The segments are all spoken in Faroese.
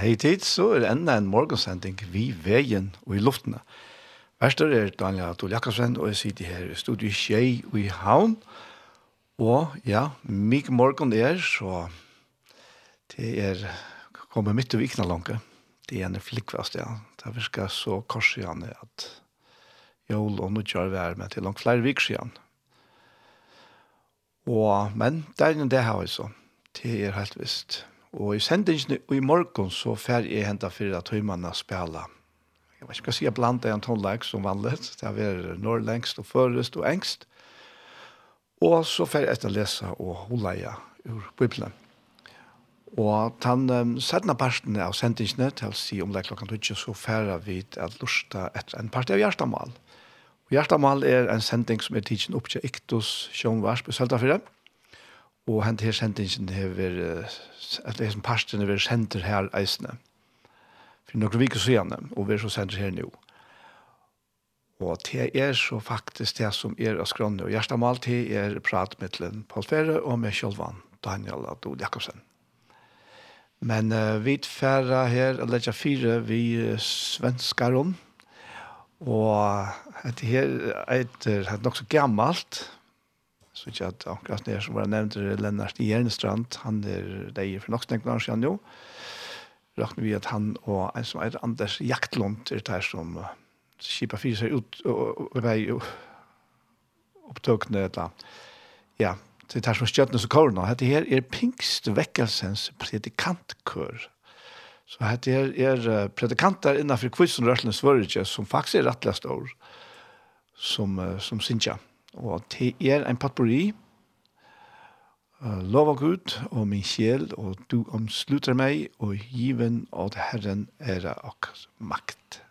heitid, så er det enda en morgensending vi veien og i luftene. Værstår er Daniel Adol Jakobsen, og jeg sitter her i studiet Kjei og i Havn. Og ja, mye morgen er, så det er kommet midt i vikna langt. Det er en flikkvast, ja. Det virker så korsigende at jol og nødgjør vi er med til langt flere vikker igjen. Og, men det er jo det her også. Det er helt visst. Og i sendingen i morgen så fer jeg hentet fire tøymene spela. Jeg vet ikke hva jeg sier, blant en tonlag som vanlig. Det er nordlengst og førest og engst. Og så fer jeg etter lese og holde ur Bibelen. Og den um, sedna parten av sendingen til å si om det klokken 20, så fer vi at lusta etter en part av hjertemål. Og Gjertamal er en sending som er tidsen opp til Iktus Sjønvars på Søltafire. Og og hent her sendingen hever, at det er som parsten hever sender her eisene. For noen viker så gjerne, og vi er så sender her nå. Og det er så faktisk det som er av skrånne, og hjertet med alt det er prat med til Paul Ferre og med Kjølvann, Daniel Adol Jakobsen. Men uh, vi er her, eller ikke fire, vi svenskar om, og det her er nok så gammalt, så ikke at akkurat det som var nevnt er Lennart Jernstrand, han er deg for nok snakken når han jo. Rakner vi at han og en som er Anders Jaktlund er der som kjipa fyrer seg ut og vei opptøkende et ja, det er der som skjøttene som kårene. Hette her er Pingstvekkelsens predikantkør. Så hette her er predikanter innenfor kvissenrørselens vørelse som faktisk er rettelig stor som, som synsja og det er en potpourri. Uh, lov og Gud og min sjel, og du omslutter meg, og given av Herren er av makt.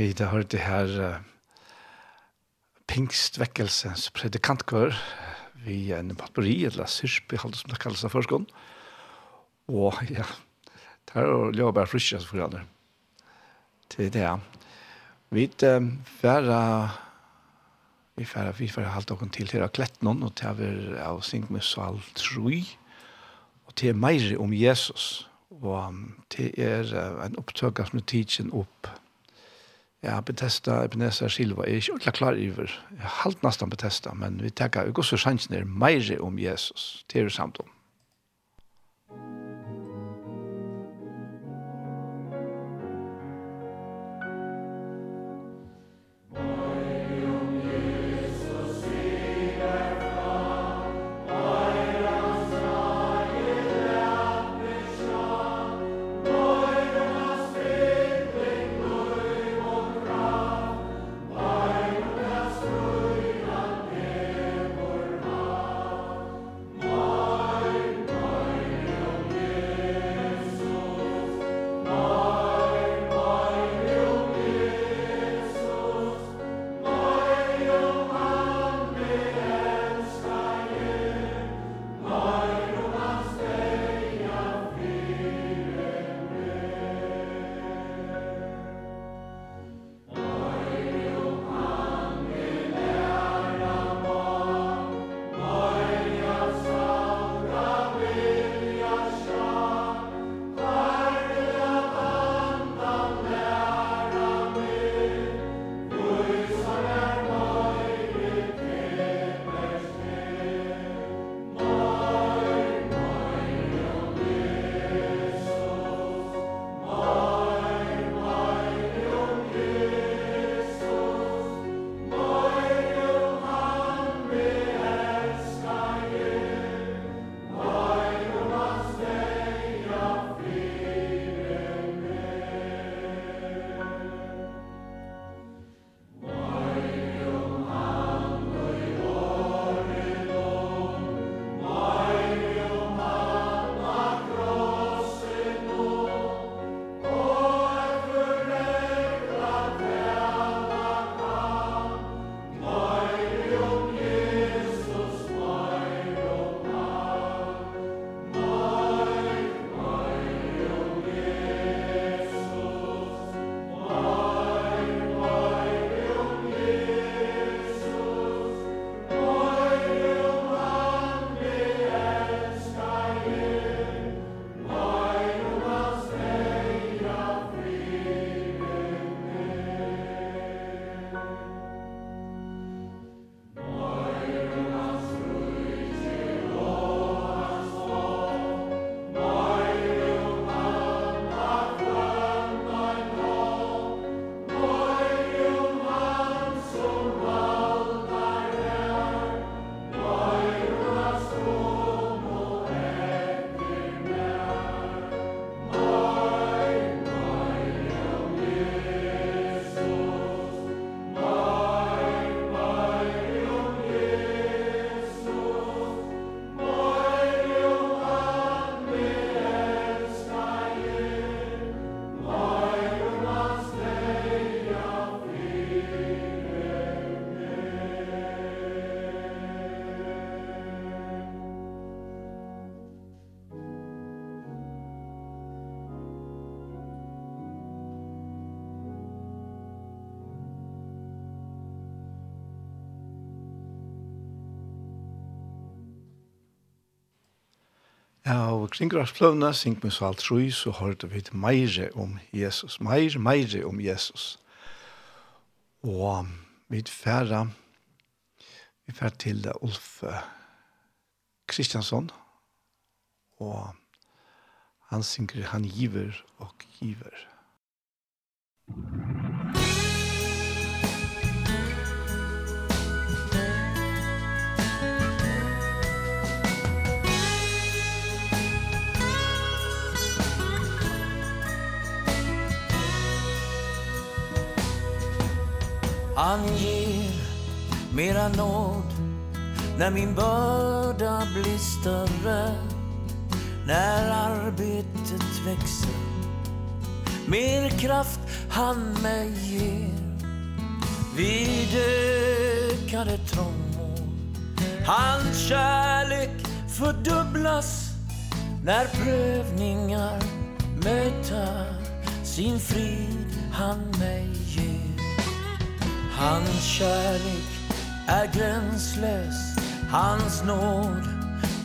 Vi har hørt det her uh, Pingstvekkelsens predikantkvør vi er en potpurri, eller sirsp, i halde som det kalles av førskånd. Og ja, det er å leve bare frysja for grader. Til det, ja. Vi er um, færa vi færa, vi færa halde okken til til av Klettnån, og til av av Singmusal Trui, og til meire om Jesus, og um, til er uh, en opptøkast med tidsen opp Ja, Bethesda, Ebenezer, Silva, jeg er ikke ordentlig klar iver. Jeg har halvt nesten Bethesda, men vi tenker, vi går så sjansen er mer om Jesus. Det er jo samt om. Kring rastpløvna, sink med alt trus, så hørte vi meire om Jesus. Meire, meire om Jesus. Og vi færa, vi færa til Ulf Kristiansson, og han synker, han giver og giver. Ange mera nåd När min börda blir större När arbetet växer. Mer kraft han mig ger. Vid ökade trångmål Hans kärlek fördubblas När prövningar möter Sin frid han mig Hans kärlek är gränslös. Hans nåd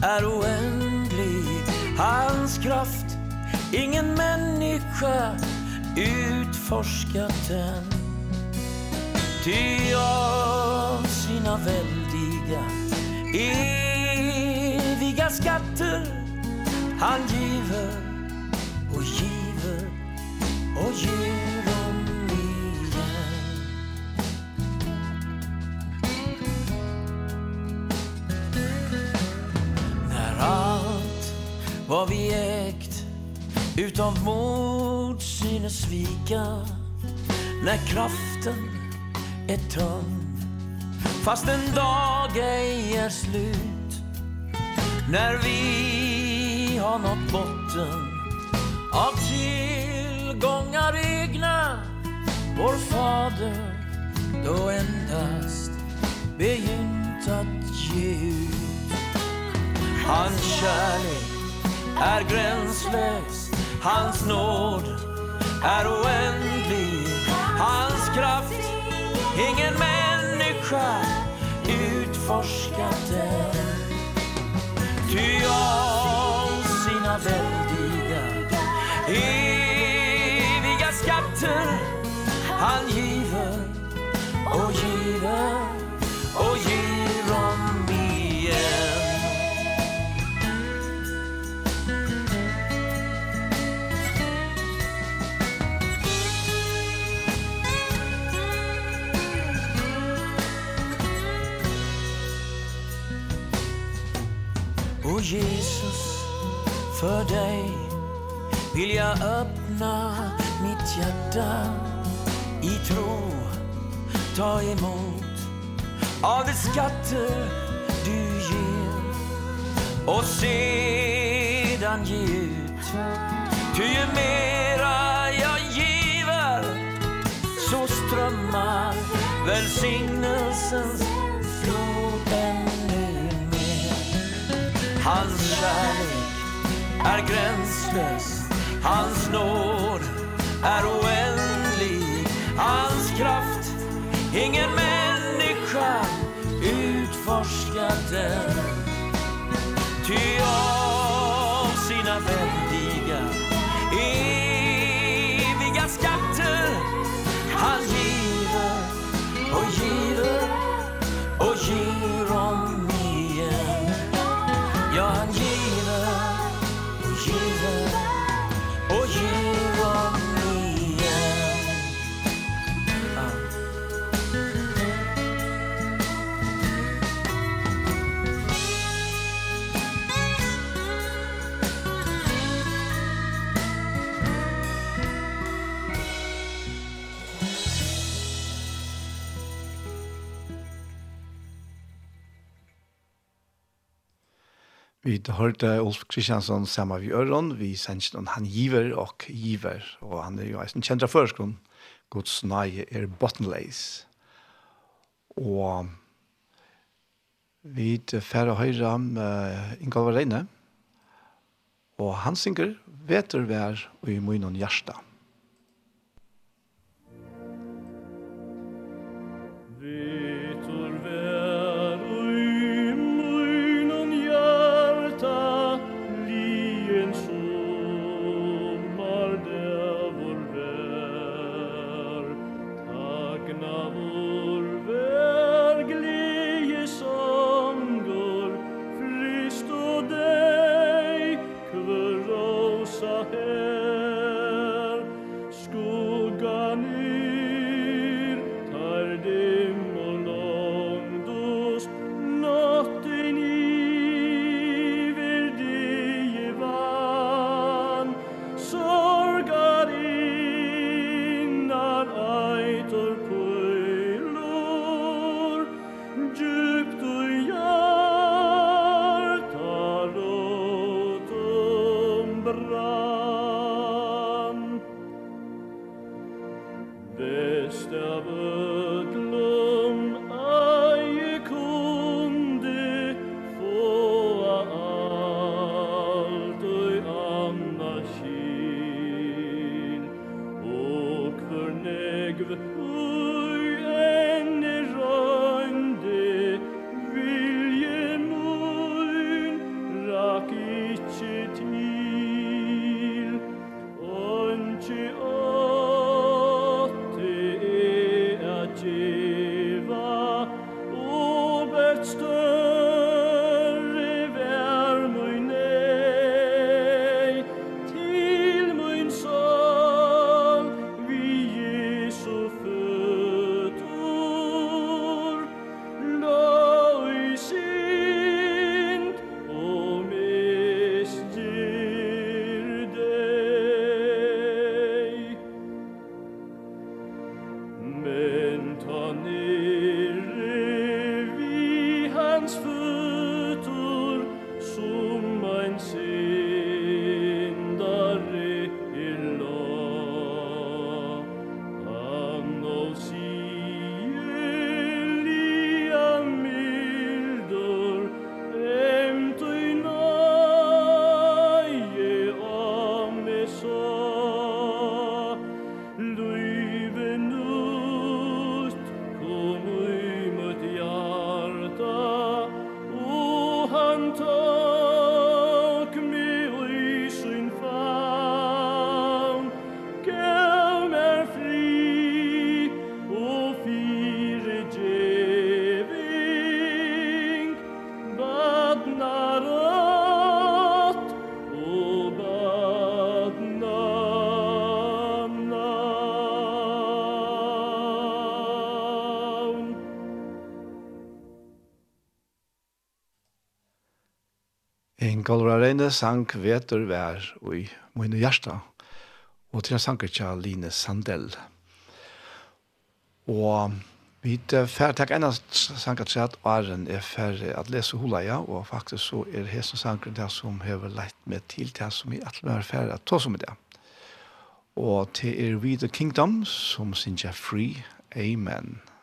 är oändlig. Hans kraft ingen människa utforskat än Ty av sina väldiga eviga skatter Han giver och giver och giver Var vi ägt utav mod synes svika? När kraften är tömd Fast en dag ej är slut. När vi har nått botten Av tillgångar egna Vår fader då endast Begynt att ge ut. Hans kärlek är gränslös. Hans nåd är oändlig. Hans kraft ingen människa utforskat den. Ty av sina väldiga eviga skatter Han giver och giver och giver. O Jesus, för dig vill jag öppna mitt hjärta i tro. Ta emot av de skatter du ger och sedan ge ut. Ty ju mera jag giver så strömmar välsignelsens flod ända Hans kärlek är gränslös. Hans nåd är oändlig. Hans kraft ingen människa utforskar den. Ty av sina vänner Vi hørte Ulf Kristiansson sammen med Øron, vi sendte han, han giver og giver, og han er jo en kjent av førskolen, Guds nøye er bottenleis. Og vi færre høyre om uh, Ingolvar Reine, og han synger «Veter vær og i munnen hjertet». denne sang vetur vær i mine hjärsta, og til en sanger tja Line Sandell. Og vi fer takk enn sanger tja at Aren er ferdig at lese hula, ja, og faktisk så er hesen sanger det som hever leit med til det som vi alltid er ferdig at ta som det. Og til er We the Kingdom som synger Free Amen. Amen.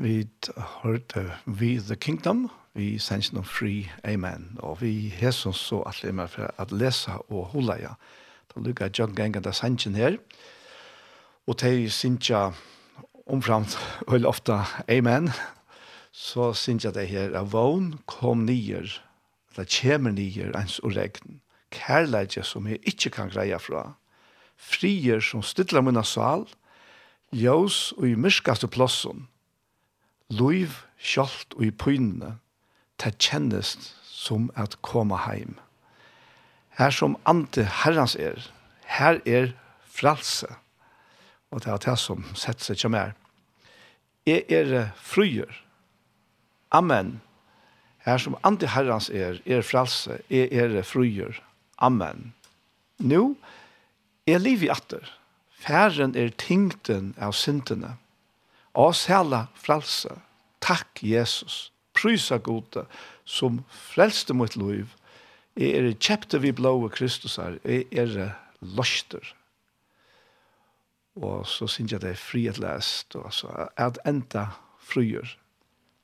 Vi hørte We the Kingdom, vi sender noen fri, amen. Og vi hesson så alle er med for at lese og holde, ja. Da lukker jeg John Gengen der sender her. Og de sender omframt, veldig ofte, amen. Så sender det her, av vågen kom nyer, eller kommer nyer, ens og regn. Kærleidje som jeg ikke kan greie fra. Frier som stiller mine sal, ljøs og i myrskaste plåsson, Luiv kjalt og i pynene, det kjennes som at koma heim. Her som ante herrans er, her er fralse. Og det er det som setter seg som er. Jeg er fryer. Amen. Her som ante herrans er, er fralse. Jeg er fryer. Amen. Nå, er liv i atter. Færen er tingten av syndene. Amen og sæla fralsa. Takk, Jesus. Prysa gode, som frelste mot liv. Jeg er kjepte vi blåa Kristus her. Jeg er løster. Og så synes jeg det er frihet lest, og så er det enda fryer.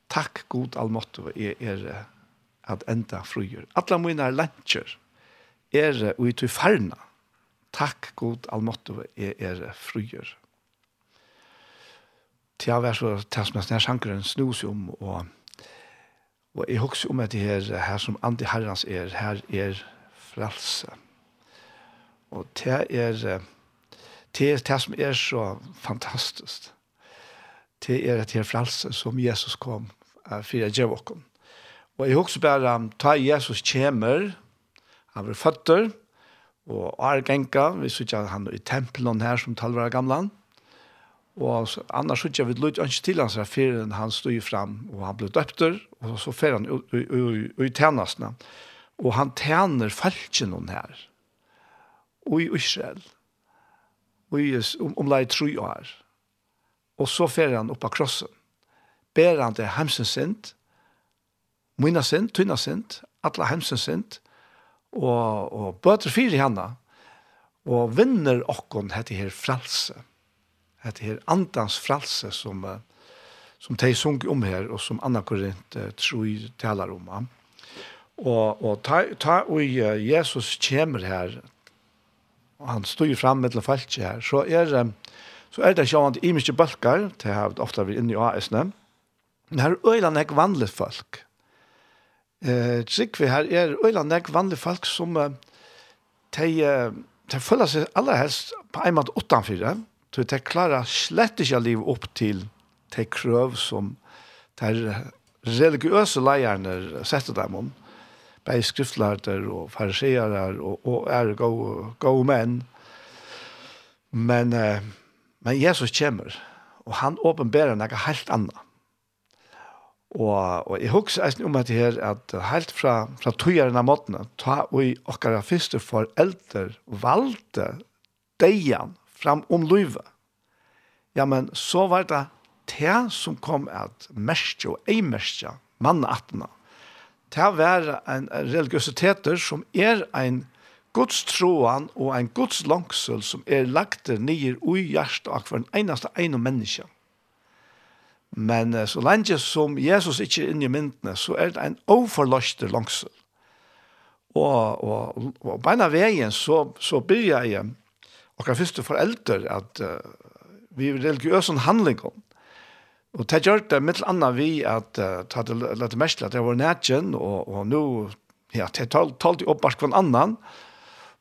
Takk, god allmåttu, jeg er at enda fryer. Alla mine lantjer er ui til farna. Takk, god allmåttu, jeg er fryer til å være så tilsmest når sjankeren snus om, og, og jeg husker om at det her, her som andre herrens er, her er frelse. Og det er, det er det som er så fantastisk. Det er det her frelse som Jesus kom uh, for å gjøre oss. Og jeg husker bare, ta Jesus kommer, han blir føtter, og er genka, vi synes ikke han er i tempelen her som talver av gamlan, Og annars så vi lurt ikke til hans her han stod fram, og han ble døpter, og så fer han i tjenestene. Og han tjener falken hon her, og i Israel, og i omlai tru år. Og så fer han opp av krossen. Ber han til hemsens sint, mina sint, tynna sint, atla hemsens sint, og, og bøter fyr i henne, og vinner okkon hette her frelse det her andans fralse som, som de sung om her, og som Anna Korint uh, tror taler om. Uh. Og, og ta, ta og uh, Jesus kommer her, og han står jo frem med til falskje her, så er, så er det ikke annet i mye bølger, det har ofte vært inne i AS-ne, men her er øyne ikke vanlige folk. Eh, vi her er øyne ikke vanlige folk som uh, de, uh, de føler seg aller helst på en måte utenfor, ja? Så det klarer slett ikke liv opp til de krøv som de religiøse leierne setter dem om. Bare skriftlærter og fariserer og, og er gode, gode menn. Men, men Jesus kommer, og han åpenberer noe helt annet. Og, og jeg husker om at det her, at helt fra, fra togjeren av måtene, ta og i okkara første foreldre valgte deian fram om løyve. Ja, men så var det det som kom at mestje og ei merske, mannattene. Det var en religiøsiteter som er en Guds troan og en Guds langsel som er lagt nyer ui hjertet av hver eneste ene menneske. Men så lenge som Jesus ikke er inne i myndene, så er det en overløster langsel. Og, og, og, beina veien så, så blir jeg og kan første foreldre at uh, vi er religiøse handlinger. Og det gjør det mitt annet vi at uh, ta det lett mest at det var nætjen, og, og nå, ja, det talte opp bare hver annan,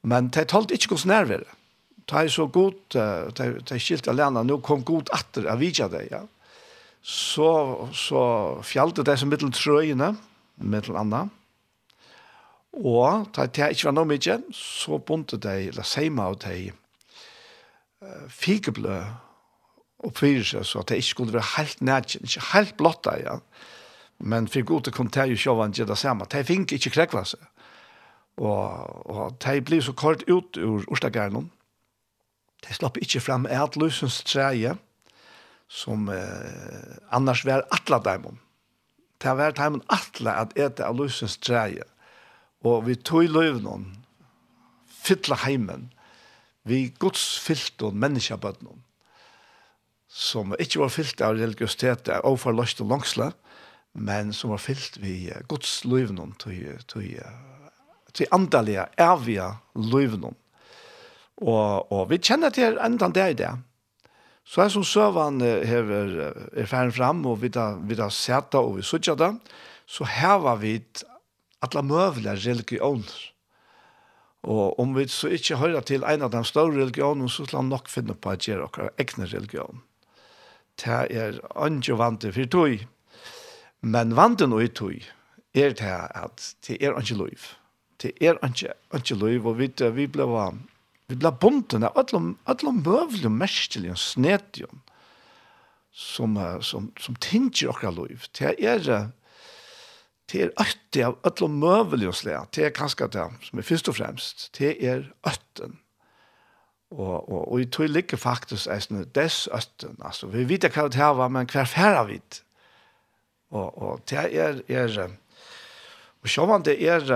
men det talte ikke hos nærvære. Det er så godt, uh, det er skilt alene, nå kom godt atter av vidja det, ja. Så, så fjallte det som mittel trøyene, mittel annet, og da det ikke var noe mye, så bunte de, eller seima av de, figeblø oppfyrer seg så at det ikke skulle være helt nært, ikke helt blått ja. Men for god til kom til å sjå hva han gjør det samme. De fink ikke krekva seg. Og, og de blir så kort ut ur Ørstagjernen. De slapp ikke frem et løsens treje som eh, annars var atla daimon. Det var daimon atla at ete av løsens treje. Og vi tog løvnån, fytla heimen, vi Guds fyllt og menneskebøtten som ikke var fyllt av religiøsitet og for løst og langsle, men som var fyllt vi Guds løyvnum til, til, til andalige, evige løyvnum. Og, og vi kjenner til enda det i det. Så er som søvann hever er ferdig fram, og vi da, vi da seta og vi sutja det, så hever vi alle møvelige religioner Og om vi så ikke hører til en av de større religionene, så skal han nok finne på at gjøre okkar egne religion. Det er ikke vant til for tog, men vant til noe tog er det at det er ikke lov. Det er ikke, ikke lov, og vi, vi ble Vi ble bunten av alle, alle møvlige, merkelige snedjene som, som, som tinger dere lov. Det er det er øtte av øtle og slag. Det er kanskje det som er først og fremst. Det er øtten. Og, og, og jeg tror ikke faktisk er sånn dess øtten. Altså, vi vet hva det var, men hver færre vidt. Og, og det er, er og så man det er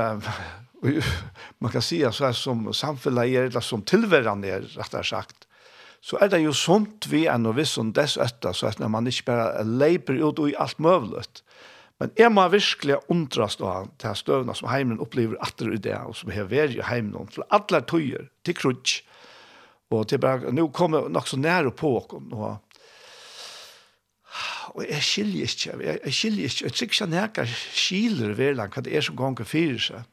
man kan si så er som samfunnet er, eller som tilværende er, rettere sagt, så er det jo sunt vi er noe visst om dess øtten, så at man ikke bare leiper ut i alt møvlet, Men jeg må virkelig undrast da til støvna som heimen opplever atter i det, og som har vært i heimen, til alle tøyer, til krutsk, og til bare, nå kommer nok så nære på åkken, og og jeg skiljer ikke, jeg, jeg skiljer ikke, jeg tror ikke jeg nekker skiler ved land, hva det er som ganger fyrer seg.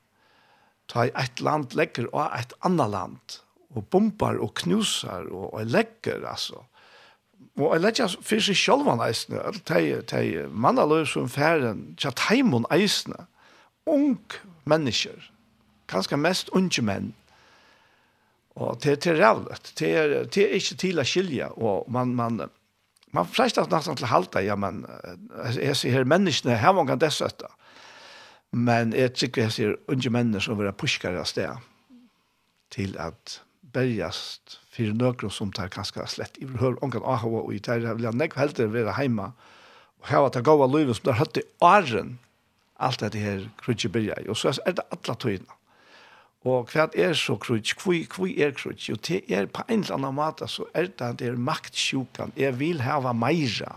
Ta et land legger og et annet land, og bombar og knuser og, og legger, altså. Mm Og jeg lette for seg selv om eisene, eller de mannaløy som færen, tja teimen eisene, ung mennesker, kanskje mest unge menn, og det er rævlet, det er, det er ikke til å skilje, og man, man, man frest at nesten til halta, ja, men jeg sier her menneskene, her man kan dessøtta, men jeg tykker jeg sier unge menn som vil ha puskere av sted til at bergjast fyrir några som tar kanske slett i hør ongan Ahwa og i tar vil jeg näck helt vara heima og hava ta gå och som der høtti åren alt dette her krutje börja og så er det alla tøyna og hva er så krutje hva, kvui är krutje och det er på en eller annan måte så er det det er maktsjukan jeg jag vill ha mera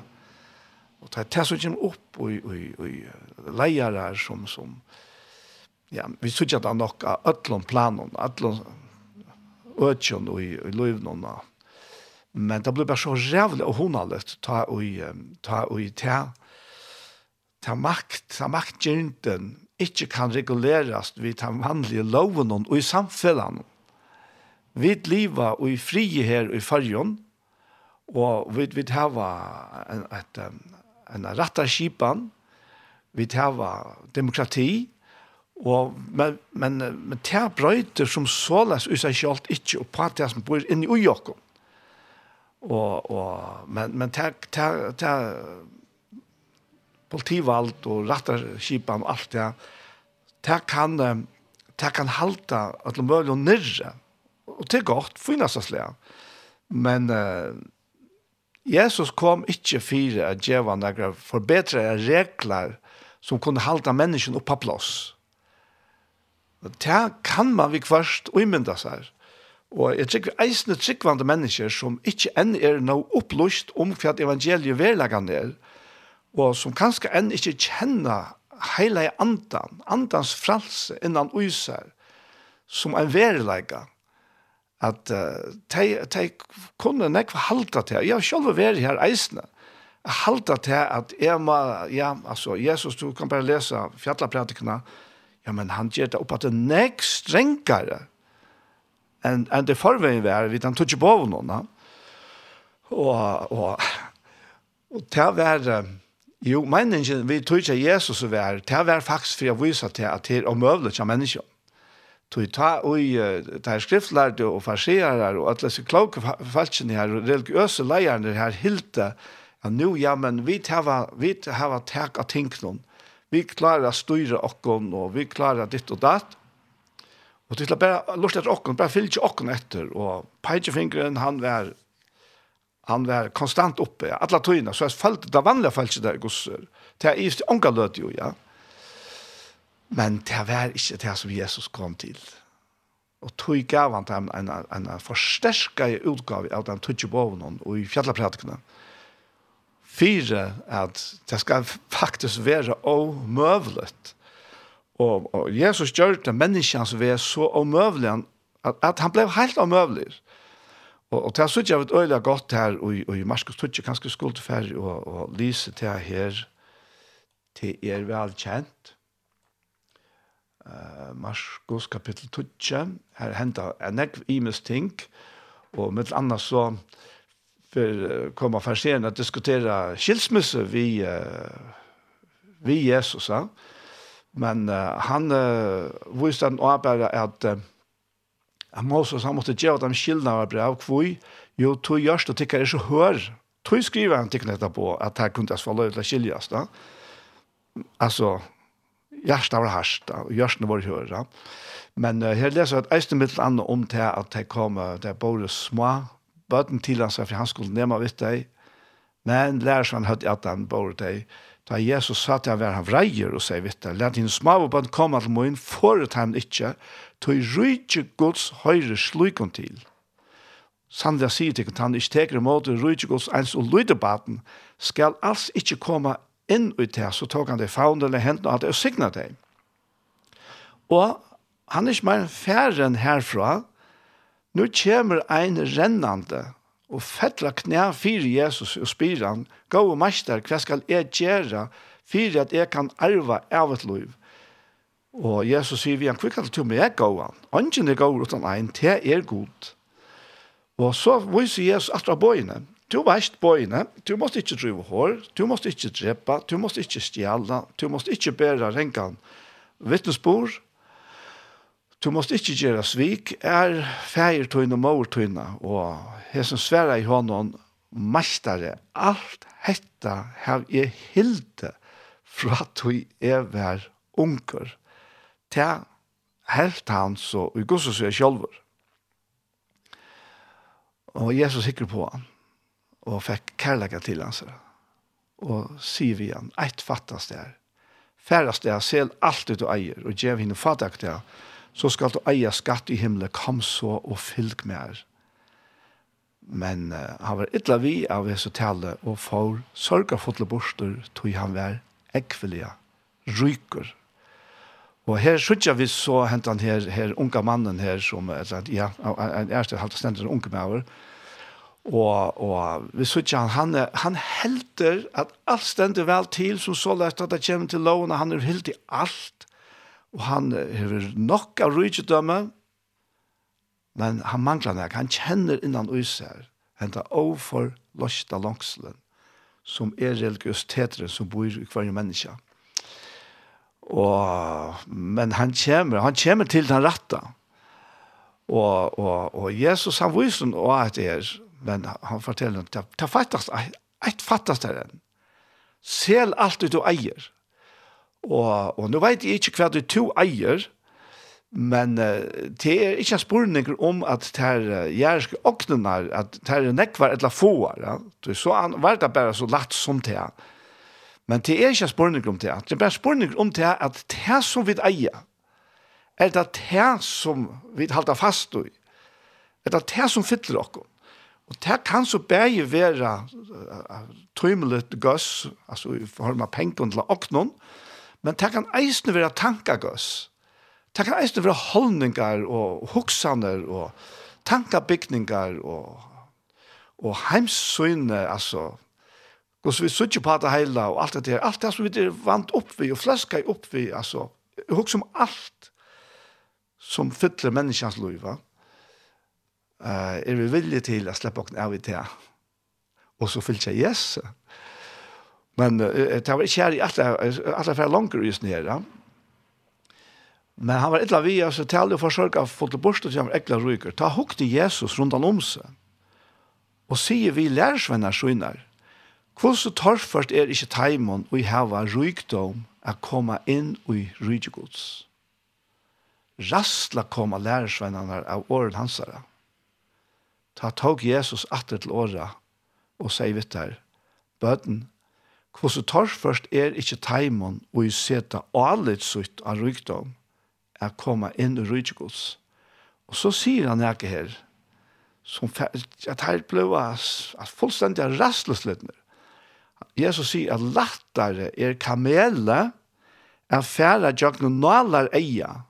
och ta tas så kommer upp og, og, og lejarar som som ja vi söker då nog allon planen allon øtjen og i, i løyvnene. Men det ble bare så rævlig og honallet ta og i ta og i ta ta makt, ta maktgjenten ikke kan reguleres vid ta vanlige loven og i samfunnet. Vi lever og i frie her og i fargen, og vi vil hava en, et, en, en rattarskipan, vi vil hava demokrati, Og, men, men, men det er brøyter som såles ut seg selv ikke, og på det som bor inne i ujokken. Og, og, men, men det er det er, politivald og rattarskipan og alt det, det kan, det kan halte at det er mulig å nyrre. Og det er godt, finnes det slik. Men uh, Jesus kom ikke for å gjøre noen forbedre regler som kunne halte menneskene opp på plass. Og det kan man vi kvarst uimynda seg. Og jeg trykker eisne tryggvande mennesker som ikke enn er noe opplust om hva evangeliet verlagan er, og som kanskje enn ikke kjenner heile andan, andans fralse innan uiser, som en verlega, at uh, de, de kunne nekva halda til, jeg har selv vært her eisne, halda til at jeg må, ja, altså, Jesus, du kan bare lese fjallapratikene, ja, men han gjør det opp at det nek strengere enn en det forveien vi er, vi kan tog på noen. Og, og, og til å være, jo, meningen, vi tog ikke Jesus å være, til å være faktisk for å vise til at det er omøvelig til mennesker. Tog ta ui, det er skriftlærde og farserer og alle disse kloke falskene her, og religiøse leierne her, hilte, ja, nu, ja, men vi tar, vi tar, vi tar, vi vi Vi klarer å styre okken, og vi klarer ditt og datt. Og til å bare lortet etter okken, bare fylle ikke okken etter. Og peitjefingeren, han var, han var konstant oppe. Alle tøyene, så jeg følte det vanlige følte der gosser. Det er just ånga lød jo, ja. Men det var ikke det som Jesus kom til. Og tog gav han til en, en, en forsterket utgave av den tøtjeboven og i fjallepratikene fire at det skal faktisk være omøvlet. Og, og Jesus gjør det menneskene som er så omøvlig at, at han ble helt omøvlig. Og, og det er så ikke jeg øyelig godt her, og, og i Marskos Tutsi kanskje skuldferdig, og, og lyse til her, til er vel kjent. Uh, Marskos kapittel Tutsi, her hender en nekv imes ting, og med annet så, uh, för komma för sen att diskutera skilsmässa vi vi Jesus ja? Men uh, han uh, visste han arbeta att han måste han måste göra dem skillna av brev kvui. Jo to görs det tycker det så hör. Tror skriver han tecknet på att här kunde jag svalla ut skiljas då. Alltså hjärsta var härsta och hjärsta var höra. Men uh, här läser jag att Eisten mittel annet om det at det kom, det bor små bøten til han seg, for han skulle nema vidt deg, men lærersvann han i at han bor deg, da Jesus sa til han var han vreier og sier vidt deg, lær henne små og bøten komme til munn, for at han ikke, tog rydde Guds høyre slukon til. Sandra sier til han ikke teker imot rydde Guds ens og lydebaten, skal alls ikke komme inn ut her, så tok han det faun eller hendene og hadde og signet deg. Og han er ikke mer færre enn herfra, Nu kommer ein rennande og fettla knæ fyrir Jesus og spyr han, gå og meister, hva skal jeg gjøre fyrir at jeg kan arva av et liv? Og Jesus sier vi han, hva kan du med jeg gå han? Ongen er gåur utan ein, det er god. Og så viser Jesus at bøyene. Du veist bøyene, du måst ikke drive hår, du måst ikke drepa, du måst ikke stjæla, du måst ikke bæra rengan vittnesbord, Du måste inte göra svik är färger og mor og och som svära i honom mästare allt hetta har jag hilde fra du er vær unger ta helt han så i Guds er sjølver og Jesus hikker på han og fikk kærlega til hans og sier vi han eit fattast der færrast er, sel alt ut og eier og gjev henne fatak der så skal du eie skatt i himmelen, kom så og fylg med her. Men uh, han var ytla vi av hese tale og får sørga fotle borster tog han vær ekvelia, ryker. Og her sykja vi så hent han her, her unga mannen her som, eller, ja, en erste halte stendet en unge maver, Og, og vi sykja han, han, han helter at alt stender vel til som så lest at det kommer til loven, han er helt i alt og han hever nok av rydgjødømme, men han mangler nek, han kjenner innan uiser, henta overfor løsta langselen, som er religiøsiteteren som bor i hver menneske. Og, men han kommer, han kommer til den rette. Og, og, og Jesus han viser noe og at det er, men han forteller den, det fattast, et fattast er den. Sel alt du eier. Og, og nå vet jeg ikke hva du to eier, men uh, det er ikke en spørning om at det er uh, jærske åknene, at det er nekvar eller få. Ja? Det så an, var det bare så latt som det er. Men det er ikke en spørning om det. Det er bare en spørning om det at det som vi eier, er det det som vi halter fast i. Er det det som fyller dere. Og det kan så bare være uh, tøymelig gøss, altså i form av penger til åknen, Men det kan eisne være tankagøss. Det kan eisne være holdninger og hoksaner og tankabygninger og, og heimsøyne, altså. Og så vi suttir på det hele og alt det der. Alt det som vi er vant opp vi og fleska opp vi, altså. Jeg hoksa om alt som fyller menneskens liv, va? Uh, er vi villige til å slippe åkne av i det? Og så fyller jeg Jesus. Men uh, det var ikke her i alle, alle færre langer just nere. Men han var illa via, så talte og forsørget å få til bort og til ham ekla ryker. Ta hukte Jesus rundt han om seg. Og sier vi lærersvenner skjønner, hvordan torførst er ikke teimen og hava rykdom å komme inn i rydgjegods. Rastla koma lærersvennerne av åren hansere. Ta tog Jesus atter til åra og sier vitt her, bøten hvordan og torførst er ikke taimon og i seta alit sutt av rykdom er koma inn i rykgods. Og så sier han ikke her, som at her ble at fullstendig er rastløsletner. Jesus sier at lattare er kamele er færa jøkne nalar eia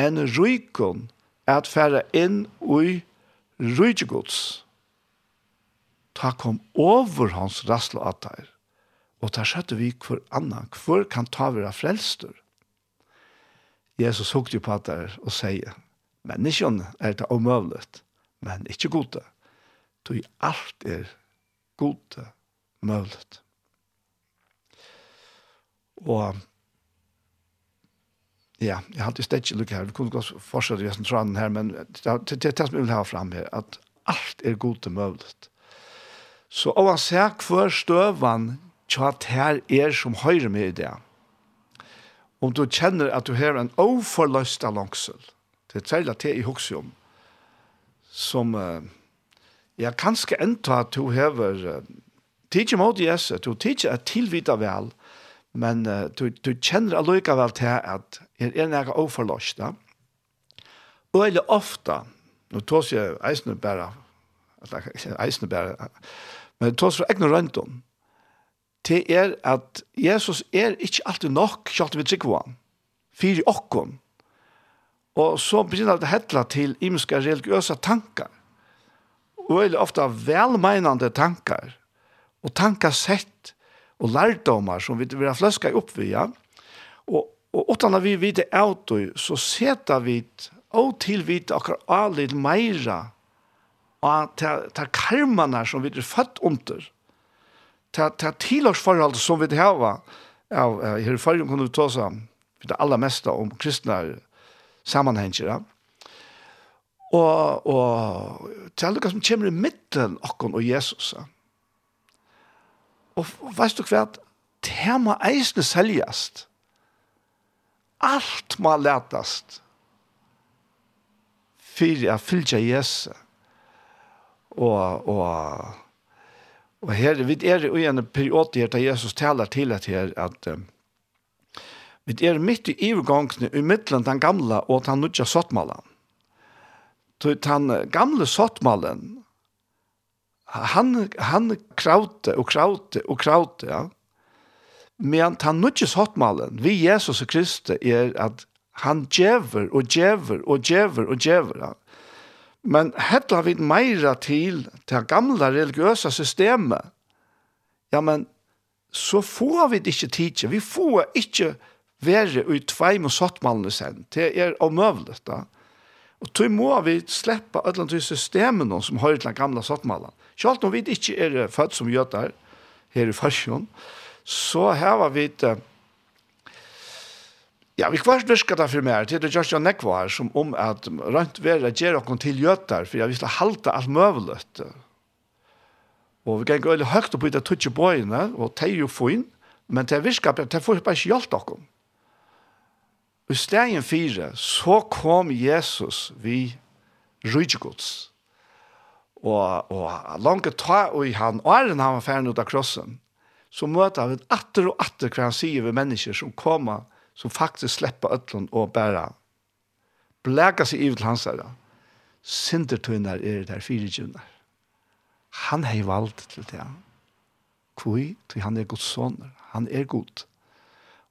enn rykon at færa inn ui rykgods. Ta kom over hans rastløsletner Og ta skjøtte vi hver anna, hver kan ta vera frelster? Jesus hukte på det og sier, menneskjon er det omøvlet, men ikke gode. Toi alt er gode møvlet. Og ja, jeg hadde stedt ikke lukk her, vi kunne godt fortsette i hesten tranen her, men det er det som jeg vil ha fram her, at alt er gode møvlet. Så oavsett hver støvan tja her er som høyre med i det. Om du kjenner at du har en overløst av langsel, det er særlig til i Hoksjum, som uh, jeg kanskje enda at du har uh, tidsi mot Jesus, du tidsi er tilvita vel, men uh, du, du kjenner allikevel til at er en ega overløst da. Og eller ofta, nå tås jeg eisne bare, eisne bare, men tås jeg egne røntgen, det er at Jesus er ikke alltid nok, kjalt vi trykker han, fyr i okken. Og så begynner det hettla til imenske religiøse tankar, og veldig ofte velmeinande tankar, og tankasett, og lærdomar som vi vil ha fløska opp via, og, og åttan vi vite auto, så seta vi og tilvite akkur alit meira av karmana som vi er født under, ta ta tilårsforhold som vi hava av her fyrir kunnu ta oss for det aller meste om kristne sammenhenger Ja. Og, og til alle som kommer i midten akkurat og Jesus. Ja. Og, og veist du hva? Det må eisne seljast. Alt må letast fyrir a fylgja Jesus. Og, og Og her, vi er i en periode her, da Jesus taler til at her, at um, vi er midt i ivergångene, i midtelen den gamle og den nødja sottmalen. Den gamle sottmalen, han, han kravte og kravte og kravte, ja. Men han nødja sottmalen, vi Jesus og Kristi, er at han djever og djever og djever og djever, ja Men hetta vi meira til det gamla religiøsa systemet, ja, men så får vi det ikke tidsi, vi får ikke være ut tveim og sottmallene sen, det er omøvlet da. Og tog må vi sleppa alle de systemene som høyre til den gamla sottmallene. Selv om vi ikke er født som gjøter her i Farsjon, så har vi det, Ja, vi kvart viskar det for meg, det gjørs jo nekvar, som om at rønt vera gjer okkon til gjøtar, for jeg vil halta alt møvelet. Og vi gengur veldig høgt opp det av tutsi bøyene, og det er jo fin, men det viskar, det får bare ikke hjelp okkon. I stegen fire, så kom Jesus vi rydgjegods. Og, og langt ta og i han, og er han var ferdig ut av krossen, så møter han atter og atter hva han sier ved mennesker som kommer som faktisk slipper ødlån og bare blæka seg i til hans herre. Sintertøyner er der fire tjønner. Han har valgt til det. Hvor? til han er Guds soner. Han er god.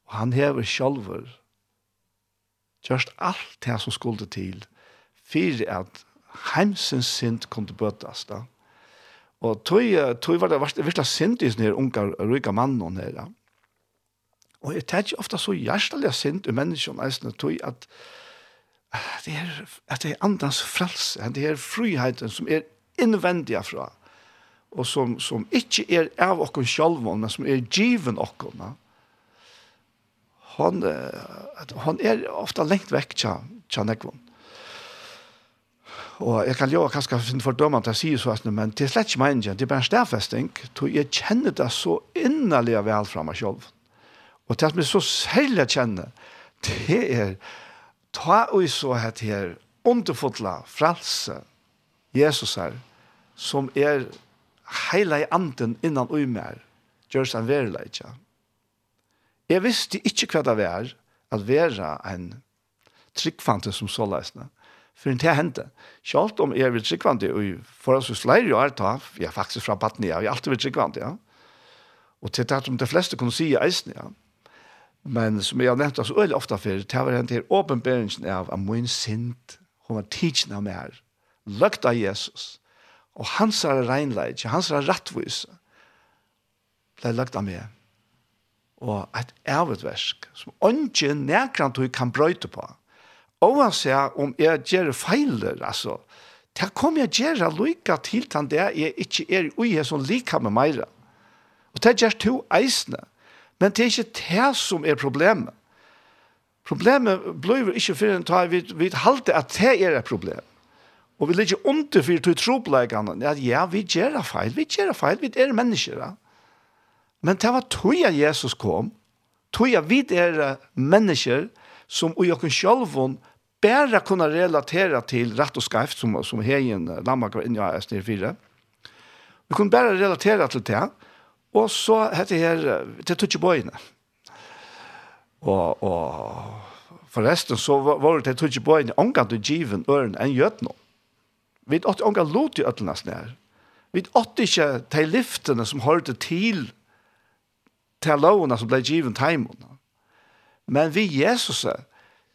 Og han hever sjolver. Gjørst alt det som skulle til. for at heimsens synd kunne bøtes da. Og tog, tøy var det virkelig synd i sånne unge ryga mannen her. Ja Og jeg tenker ofte så hjertelig sint i menneskene, jeg tror at det er, at det er andans frelse, det er friheten som er innvendig fra, og som, som ikke er av oss selv, men som er given oss. Han, han er ofte lengt vekk tja, tja nekvån. Og jeg kan jo kanskje finne fordømmene til å si så, men det er slett ikke meningen, det er bare en stedfesting, så jeg kjenner det så innerlig vel fra meg selv. Mm Og det som er så særlig kjenne, det er ta og så het her underfotla fralse Jesus her, som er heila i anden innan og mer, gjør seg verla ja. Jeg visste ikke hva det var, at være en tryggfante som så løsne, for det hendte. Selv om jeg vil tryggfante, og for forholdsvis leir jo er ta, vi er faktisk fra Batnia, vi er alltid vil tryggfante, ja. Og til det som de fleste kunne si i eisen, ja Men som jeg har nevnt oss øyelig ofte før, det var den til åpenberingen av at min sint, hun var tidsen av meg, løgt av Jesus, og hans er regnleid, hans er rettvis, ble løgt av meg. Og et ervetversk, som ikke nærkant du kan brøyte på. Oavsett om jeg gjør feiler, altså, det kommer jeg gjøre lykka til den der jeg ikke er ui som lika med meg. Og det gjør to eisene. Men det er ikke det som er problemet. Problemet blir ikke for en tag, vi, vi halte at det er et problem. Og vi ligger under for til troplegene, at ja, vi gjør feil, vi gjør feil, vi er mennesker. Ja. Men det var tog at Jesus kom, tog at vi er mennesker som i oss selv bare kunne relatera til rett og skreft, som, som heien Lammak var inne i AS 4. Vi kunne bare relatera til det, Og så heter her, til Tutsjebøyene. Og, og forresten så var det til Tutsjebøyene omgang du given øren enn gjøtene. Vi åtte ikke omgang lot i øtlene snær. Vi åtte ikke til liftene som hørte til til lovene som ble given timene. Men vi Jesus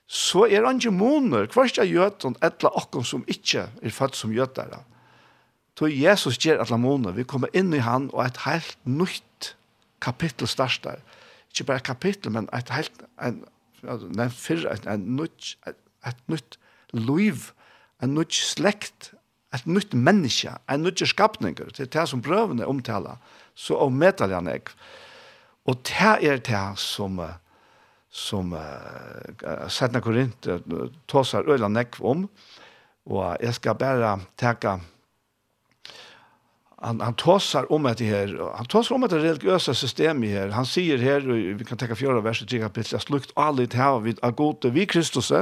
så er han ikke måneder, hver ikke gjøtene, etla akkurat som ikke er født som gjøtere. Mm Så Jesus gjør at lamone, vi kommer inn i han og et helt nytt kapittel starter. Ikke bare et kapittel, men et helt, en, nei, fyrre, et, en nytt, et, et nytt liv, en nytt slekt, et nytt menneske, en nytt skapninger, det er det som prøvene omtaler, så ommetal han jeg. Og det er det som, som uh, Sætna Korint uh, tåsar øyla nekv om, og jeg skal bare teka han han tossar om att det här han tossar om att det religiösa systemet här. Han säger här vi kan ta fjärde verset i kapitel att lukt allt här vid a gode vi Kristus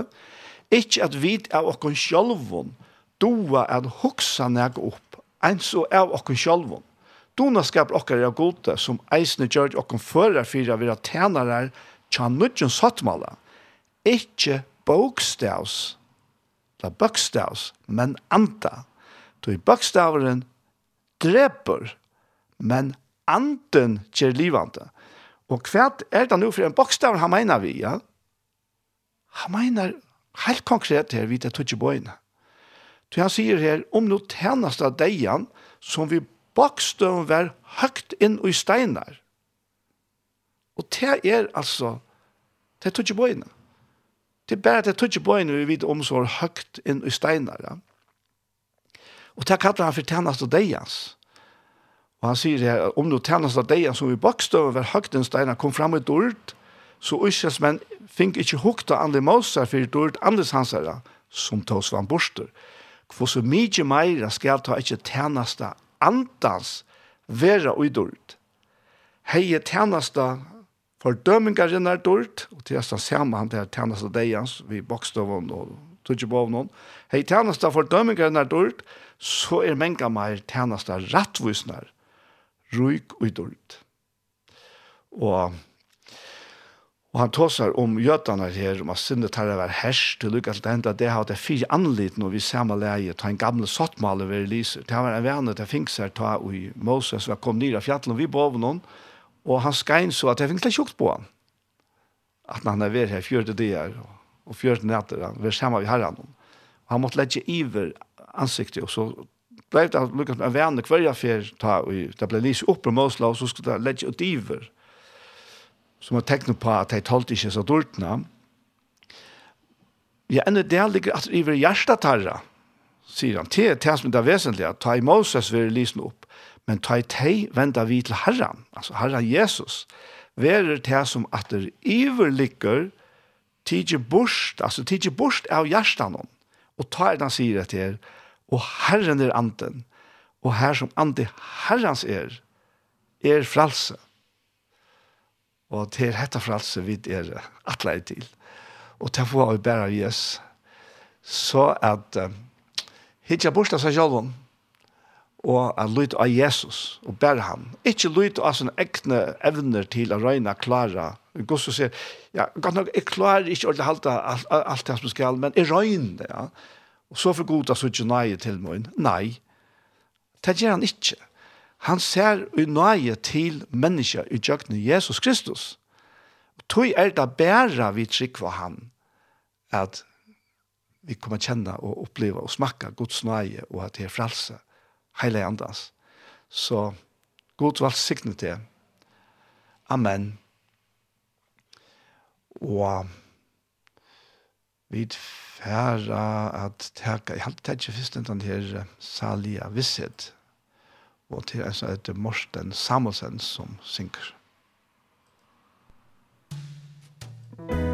inte att vi av och kon självon doa att huxa näg upp en så är och kon självon dona skap och är gode som eisne church och kon förar fyra vi att tjänar där nutjon sattmala. Inte bokstavs la bokstavs men anta. Du i bakstaveren dreper, men anden gjør livande. Og hva er det nå for en bokstav han mener vi, ja? Han mener helt konkret her, vi tar tog i bøyene. Så han sier her, om noe tjenest av deian, som vi bokstav var høgt inn i steinar. Og det er altså, det er tog i bøyene. Det er bare det tog i bøyene vi vet om så høgt inn i steinar, ja? Og det kallar han for tjennast og deians. Og han sier her, om du tjennast og deians som i bakstøven var høgdensteina kom fram i dord, så uskjels menn fink ikkje hukta andre Mosar for dord andres hansara, som tås van borster. For så mykje meira skal ta ikkje tjennasta andans vera ui dord. Hei tjennasta fordømingaren er dord, og tjennasta saman han til tjennasta deians, vi bakstøven og tjennasta bovnon. Hei tjennasta fordømingaren er dord, så er menga meir tænasta rattvisnar, ruik og dult. Og, og han tåsar om gjøtana her, om at sinne tar det var hersk, til lukka til det enda, det har det fire anlit når vi samme leie, ta en gamle sottmale ved lyser. det var en vene til finkser, ta i Moses, og kom nira fjallet, og vi bov noen, og han skein så at jeg litt tjukt på han, at han er ved her fjørte dier, og fjørte netter, han var samme vi herran, han måtte legge iver ansiktet, og så ble det lukket med en vene hver jeg affär ta og det ble lyset opp på Mosla og så skulle det legge ut diver som har tecknat på at jeg talte ikke så dårtene. Ja, en det ligger att över hjärta tarra. Säger han til det som det väsentliga ta i Moses vil lyssna opp, Men ta i teg venda vi til Herren, altså Herren Jesus. Verer det som at det iver ligger tidje borst, altså tidje borst av hjärtan. Og ta i den sier det til og Herren er anden, og her som ande Herrens er, er fralse. Og til dette fralse vi er atleir til. Og til får vi bæra Jesus, så at uh, hitja borsta seg sjálfum, og at lyt av Jesus og bæra han. Ikke lyt av sånne egne evner til å røyne klara. Gustav sier, ja, godt nok, jeg klarer ikke å halda alt, alt, alt det som skal, men jeg røyne, ja. Og så for god at så ikke nøye til meg. Nei, det gjør han ikke. Han ser nøye til mennesker i djøkne Jesus Kristus. Og tog er det bare vi trykker han at vi kommer kjenne og oppleve og smakke Guds nøye og at det er frelse hele andans. Så god valg signet til. Amen. Og vi færa at teka, jeg halte ikke først enn her salia visshet, og til en sånn etter Morsten Samuelsen som synker. Musikk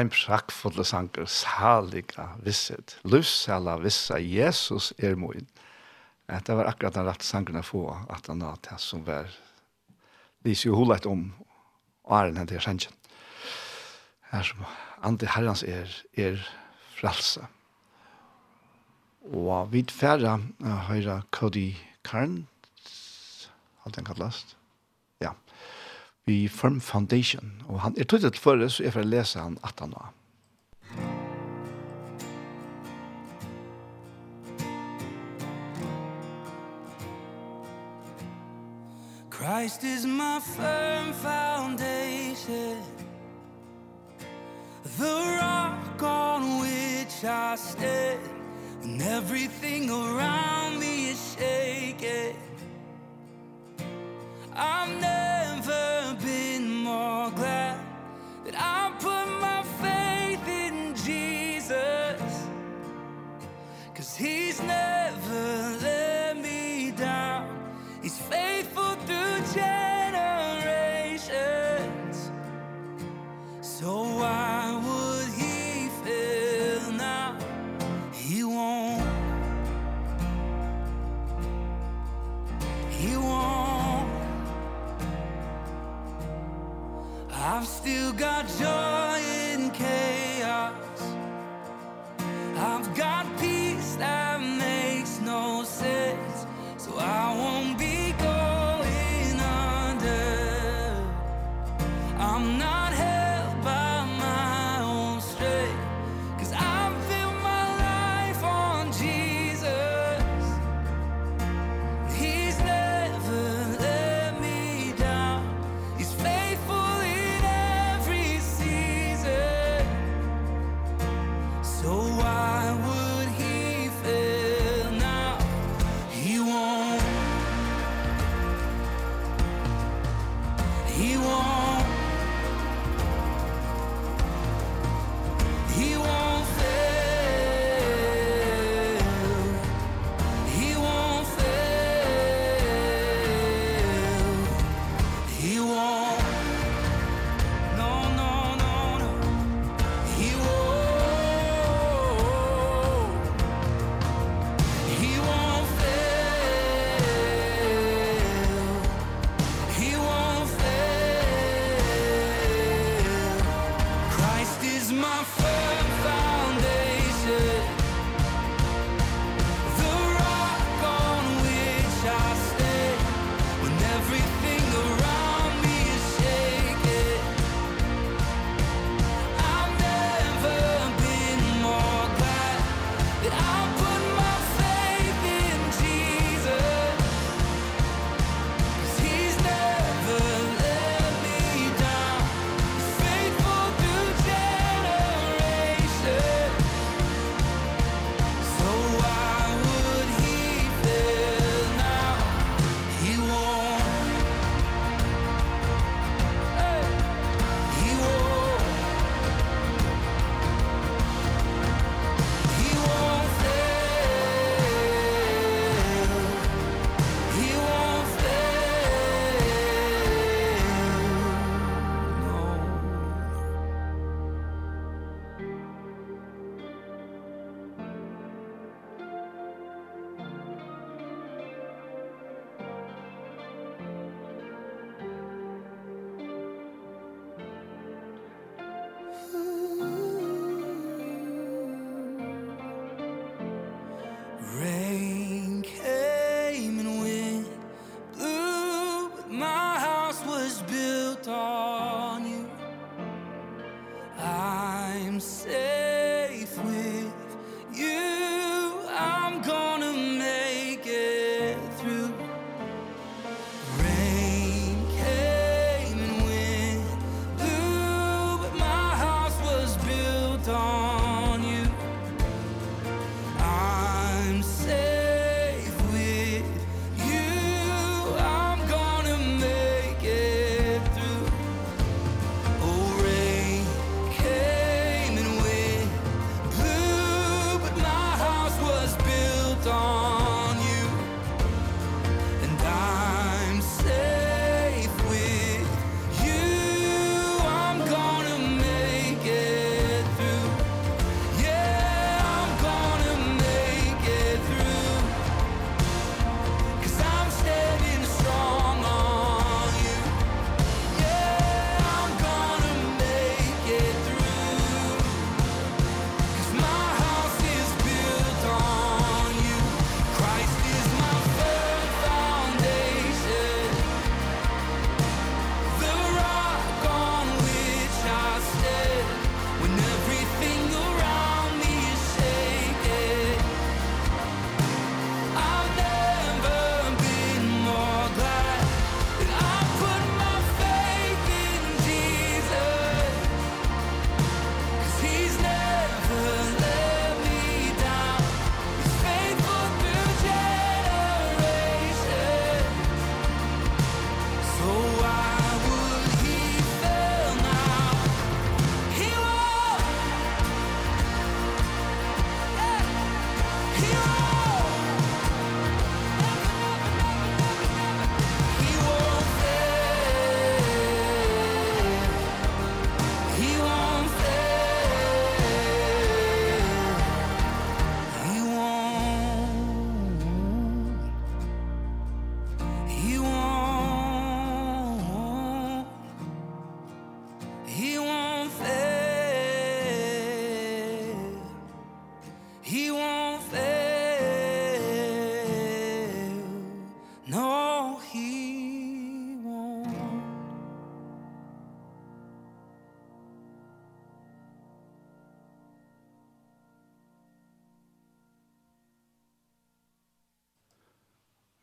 ein prakkfulle sanger, saliga visset, lussala vissa, Jesus er moin. Det var akkurat den rette sangren jeg få, at han hadde det som var, lyser jo hulet om, åren er den her sangen. Her som, andre herrens er, er frelse. Og vi færre høyre Cody Karn, alt den kallast, vi Firm Foundation. Og han er tøytet for så jeg får lese han at han var. Christ is my firm foundation The rock on which I stand When everything around me is shaking I've never been more glad That I put my faith in Jesus. Cause he's never let me down. He's faithful through generations. So why would he fail now? He won't. He won't. I've still got joy in chaos. I've got peace that makes no sense. So I won't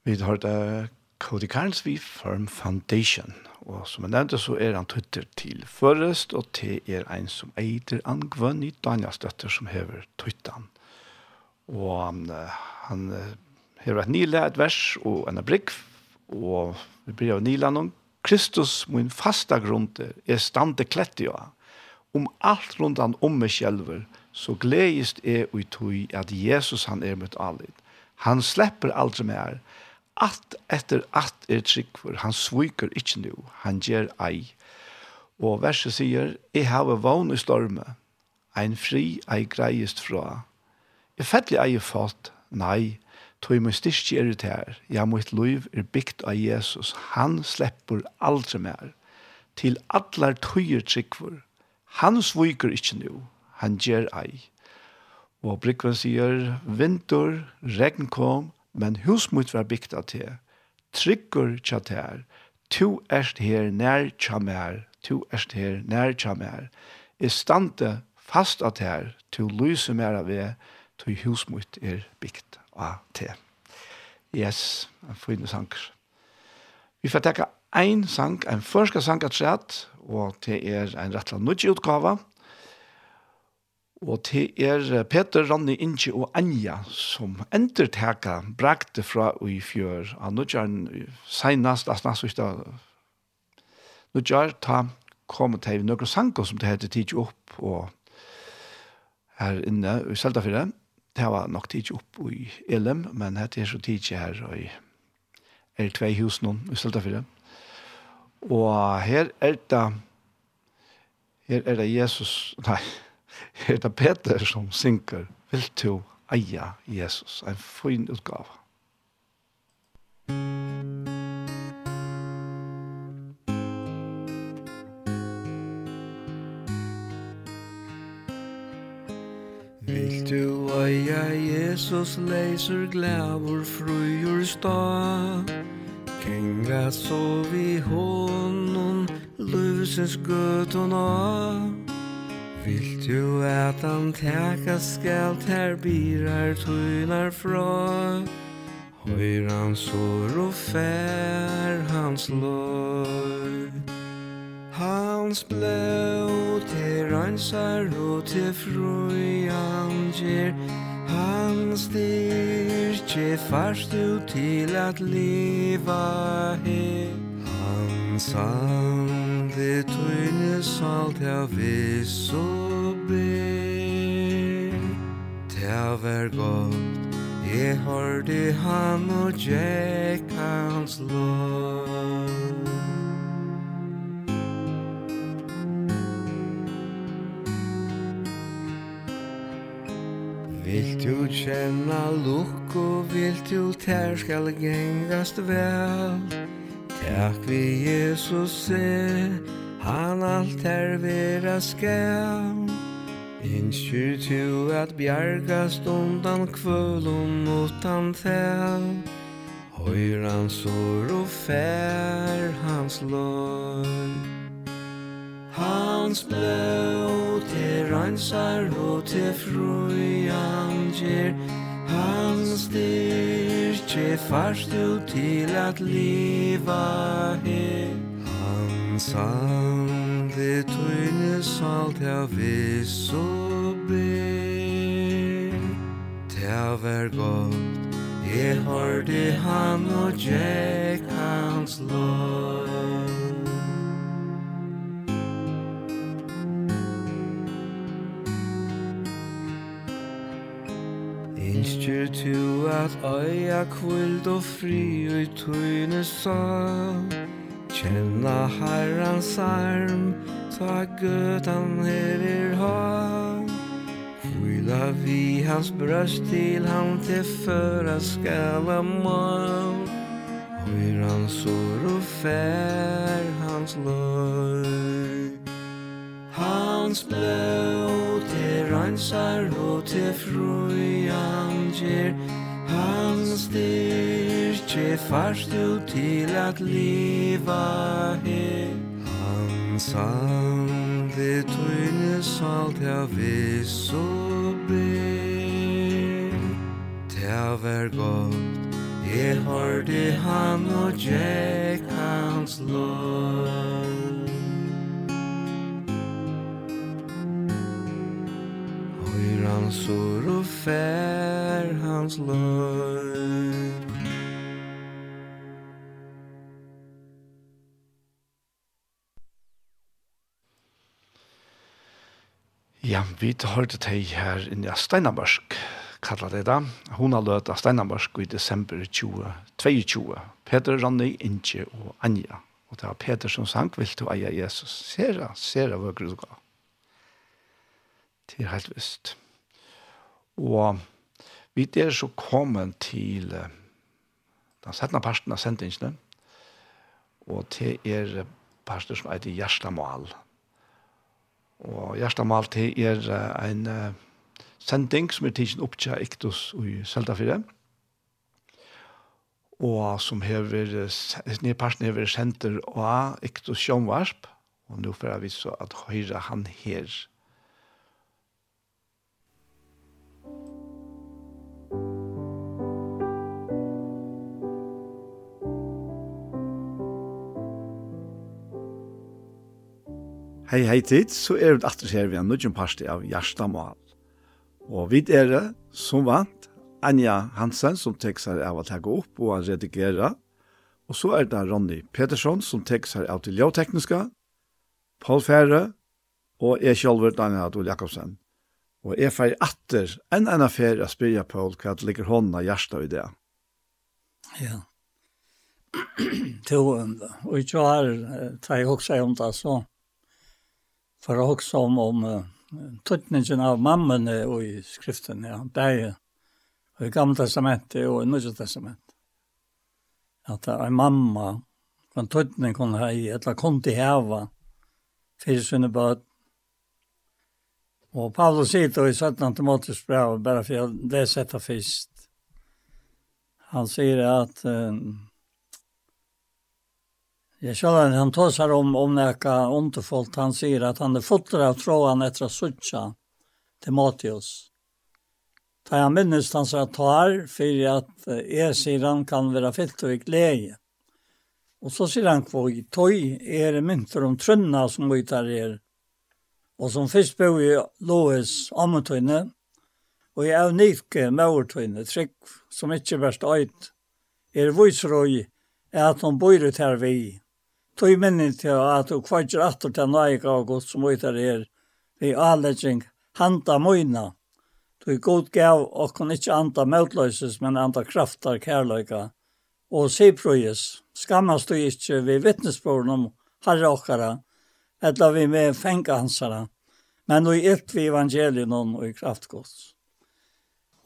Vi har det Cody Carnes vi Firm Foundation. Og som jeg nevnte så er han tøtter til Førest, og til er en som eider Angvønn i Danielsdøtter som hever tøttan. Og han, han hever et nila, et vers og en brygg, og vi blir av nila noen. Kristus, min fasta grunn, er stande klett i ja. Om alt rundt han om meg sjelver, så gledest er ut i at Jesus han er mitt allit. Han slipper aldri mer, Alt etter alt er tryggvor, han sviker ikkje nu, han gjer ei. Og verset sier, «Jeg har vogn i storme, ein fri ei greiest fra. Jeg fettelig ei fått. nei, tog min styrke er ut her. Ja, mitt liv er bygd av Jesus, han slipper aldri mer. Til allar tøyer tryggvor, han sviker ikkje nu, han gjer ei. Og Brikven sier, «Vinter, regn kom, men hus mot var bygd av te, tryggur tja ter, tu erst her nær tja mer, tu erst her nær tja mer, er stande fast av ter, tu lyse mer av ve, tu hus mot er bygd av te. Yes, en fin sang. Vi får ein sang, ein første sang at og det er en rettelig nødgjutgave, Og til er Peter, Ronny, Inge og Anja som enderteka brakte fra i fjør. Han nå gjør han senast, altså næst ikke Nå gjør ta kom til noen sanger som det heter Tidje opp og her inne i Seltafire Det var nok Tidje opp i Elem, men det er så Tidje her i er tvei hus noen i Seltafire Og her er det her er det Jesus, nei, er det Peter som synker, vil du eia Jesus, en fin utgave. Vil du eia Jesus leiser glævor frujur sta Kenga så vi honom, løvsens gøtona Vilt du at han teka skal ter birar tunar fra Høyr han sår og fær hans lår Hans blå til rønsar og til frøy han gjer Han styrke fast du til at leva her. Han sang vi tøyne salt her vi og be Det var godt Jeg hørte han og Jack hans lov Vil du kjenna lukk og vil du ter skal gengast vel Takk vi Jesus se, han alt er vera skam. Innskyr tu at bjargast undan kvölum utan fem. Høyr hans år og fær hans lår. Hans blå til rønsar og til frujan gjer Han styrke farst du til at liva her Han sande tøyne salt av viss og ber Det vær godt Jeg hørte han og Jack hans lov at øya kvild og fri og tøyne sang Kjenna herrans arm, ta gøtan hever hang Kvila vi hans brøst til han til føra skala mal Høyr hans år og fær hans løy Hans blød til rensar og til frujan gjer Han styrke fast ut til at liva her Han sande tøyne salt her viss og ber Ta var godt Jeg hørte han og Jack hans lov Fransor og fær hans løgn Ja, vi har hørte til her inne i Steinamørsk, kallar det da. Hun har løt av Steinamørsk i desember 2022. Peter, Ronny, Inge og Anja. Og det var Peter som sang, vil du eie Jesus? Sera, sera, hva grunn gav. Det er helt visst. Og vi er så kommet til den settende parten av sendingene, og til er parter som heter Gjerstamal. Og Gjerstamal til er en sending som er tidsen opp til Iktus i Seldafire, og som hever, nye parten hever senter av Iktus Sjønvarsp, og nå får vi så at høyre han her, Hei, hei tid, så er vi atter her vi en nødgjum parste av Gjerstamal. Og vi er det, som vant, Anja Hansen som teksar av å tagge opp og redigere. Og så er det Ronny Petersson som teksar av til ljøtekniska, Paul Fære og jeg selv, Daniel Adol Jakobsen. Og jeg fer atter en enn affær å spyrja Paul hva det ligger hånden av hjertet i det. Ja. Jo, og ikke har ta jeg også om det, så for å også om, om uh, tøtningen av mammene og i skriften, ja, det er jo i gamle testamentet og i nødvendig testament. At det er mamma, kan tøtning kunne ha i, eller kunne heva, fyrir sinne bøtt, Og Paulus sier det i 17 Timoteus brev, bare for att det setter først. Han säger att eh, jag känner han tar seg om, om näka ont. Han sier at han er fotter av tråan efter att sucha Timoteus. Da han minnes han sa tar, for at jeg sier han kan være fyllt og ikke lege. Og så sier han hvor tøy, er mynter om trønna som vi tar er og som først bor i Lois Ammetøyne, og i Avnike Mauertøyne, trygg som ikke verst øyt, er vysrøy er at hun bor ut her vi. Tøy minnig til at hun kvartjer atter til nøyga og godt som ut her vi avledging handa møyna. Tøy god gav og kun ikkje anda møtløyses, men anda kraftar kærløyga. Og siprøyes, skammast du ikkje vi vittnesbåren om herre okkara, eller vi med fenga hansara, Men då gitt vi evangelien og i kraftgods.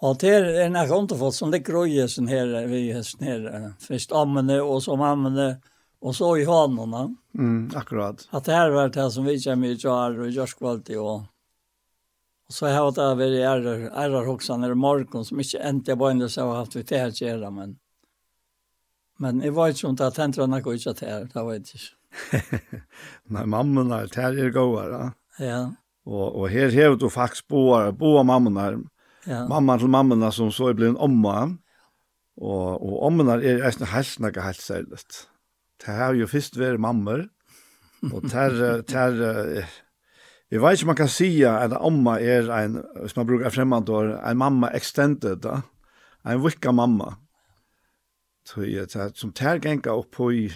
Og det er en akkontefolk som ligger i sin her, vi hesten her, først ammene og som ammene, og så i hanene. Mm, akkurat. At det her var det som vi kommer i kjær og gjørskvalgte og Og så har det vært ærer, ærer også når morgen, som ikke endte på en så har haft vi til å gjøre, men, men jeg var ikke om det har at hentene ikke ut av her, det var jeg ikke. Nei, mammen er här er gåare. Ja. Ja. Og, og her har du faktisk faktiskt båda, mammen mammorna. Ja. Mamma til mammen som så er blevet omma. Og, og ommorna er er helt något helt särskilt. Det här är ju först vår mammor. Och det här, det här, vet ikke om man kan si at omma er en, hvis man bruker främmande år, en mamma extended, da. en vikka mamma. Så jag som tär gänga opp på i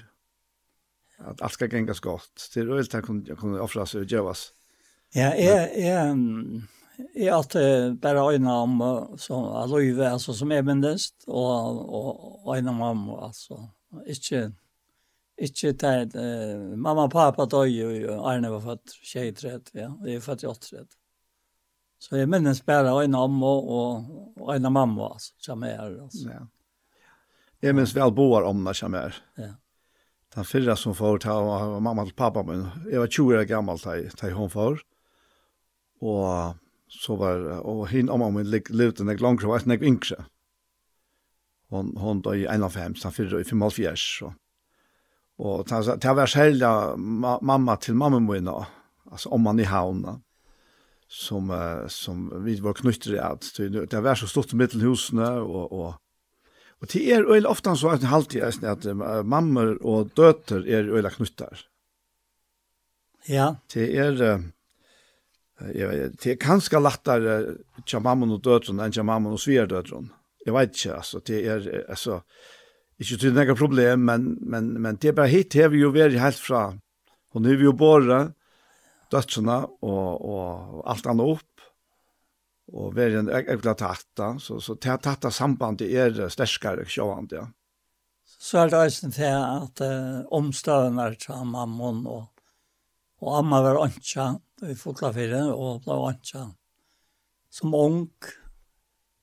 at alt skal gengas godt. Det er øyelt jeg kunne jag kommer offra så Joas. Ja, jeg, är är att bare øyne om som er løyve, altså som er minnest, og, og øyne om ham, altså. Ikke, ikke tid uh, mamma og pappa døy, og Arne var født 23 ja det är född 88 så jeg minnes bare øyne om og, og øyne om mamma altså, som er, altså. Ja. Jeg minns vel boar om det, som er. Ja den fyrra som får ta var mamma til pappa min. Jeg var 20 år gammal da jeg hon får. Og så var og hin om man levde nek lång så vet jag inte hon hon då i 95 så för i 54 så och ta ta var själva mamma till mamma min alltså om man i havna som som vi var knyttre att det var så stort mittelhusene och och Og det er øyla ofta så at halvtid er at mammer og døter er øyla knuttar. Ja. Det er Ja, det er kanskje lettere til mammen og døtren enn til mammen og sverdøtren. Jeg vet ikke, altså, det er, altså, ikke til noen problem, men, men, men det er bare hit, har vi jo vært helt fra, og nå er vi jo båret, døtrene og, og alt annet opp, og være en ekla tatta, så, så tatta sambandet er sterskare sjående. Ja. Så er det også til at uh, omstøvende er til mammon, og, og amma var ønska i fotlafire, og ble ønska som ung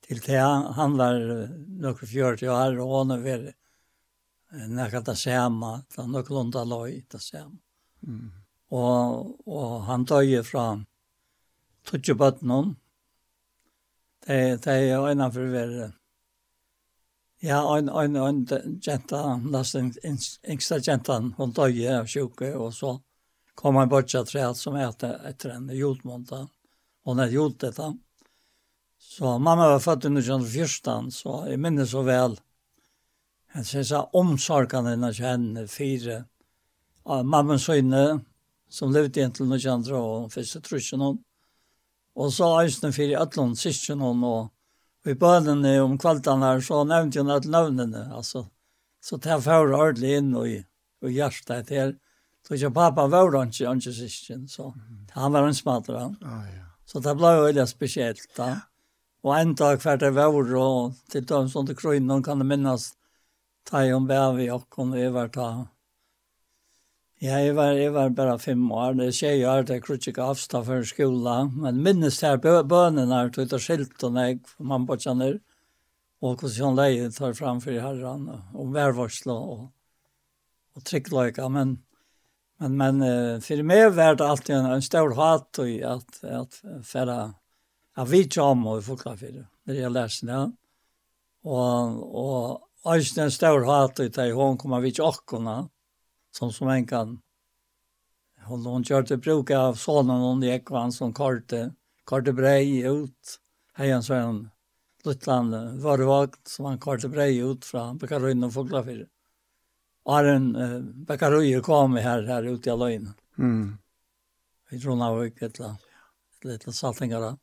til det. Han var nøkker 40 år, og han var nekka det samme, det var nøkker lunda løy det samme. Mm. Og, og han døg fra 20 bøttene, Det det är en för väl. Ja, en en en jenta, lasten yngsta jentan, hon dog ju av sjuke och så kom han bort så träd som äter ett en jordmonta. Hon hade gjort detta. Så mamma var född under 1914, så jag minns så väl. Jag ser så omsorgande när jag henne fyra. Ja, mamman synne som levde egentligen och andra och första truschen hon. Og så eisne fyrir ætlån sysken hon, og i bønene om kvaltan her, så nevnte hun at navnene, altså. Så det er fyrir ordentlig inn og, og hjertet her. Så ikke pappa var han ikke, han ikke sysken, så han var en smater han. Ah, ja. Så det ble jo veldig spesielt da. Og en dag hver det var, og til dem som det noen kan det minnes, ta i om bæv i okken, og jeg var ta Ja, jeg var, jeg var bare fem år. Det skjer jo at jeg kunne ikke avstå for skolen. Men minnes her bønene her, tog ut skilt og jeg, for man bare kjenner. Og hvordan leie tar fram for herren, og værvarsel og, og tryggløyka. Men, men, men for meg var det alltid en, en stor hat i at, at færre av vi om og folkla for det når jeg lærte det. Og, og, og en stor hat i at hun kom av vi tjokkene. Ja som som en kan Hon hon körde bruka av sonen hon gick och han som karte karte brej ut hejan så en Lutland varvakt som han karte brej ut från Bekaröjn och Foglafyr. Arren eh, Bekaröjr kom här här ute i Alöjn. Mm. Vi tror han var ett litet litet saltingar.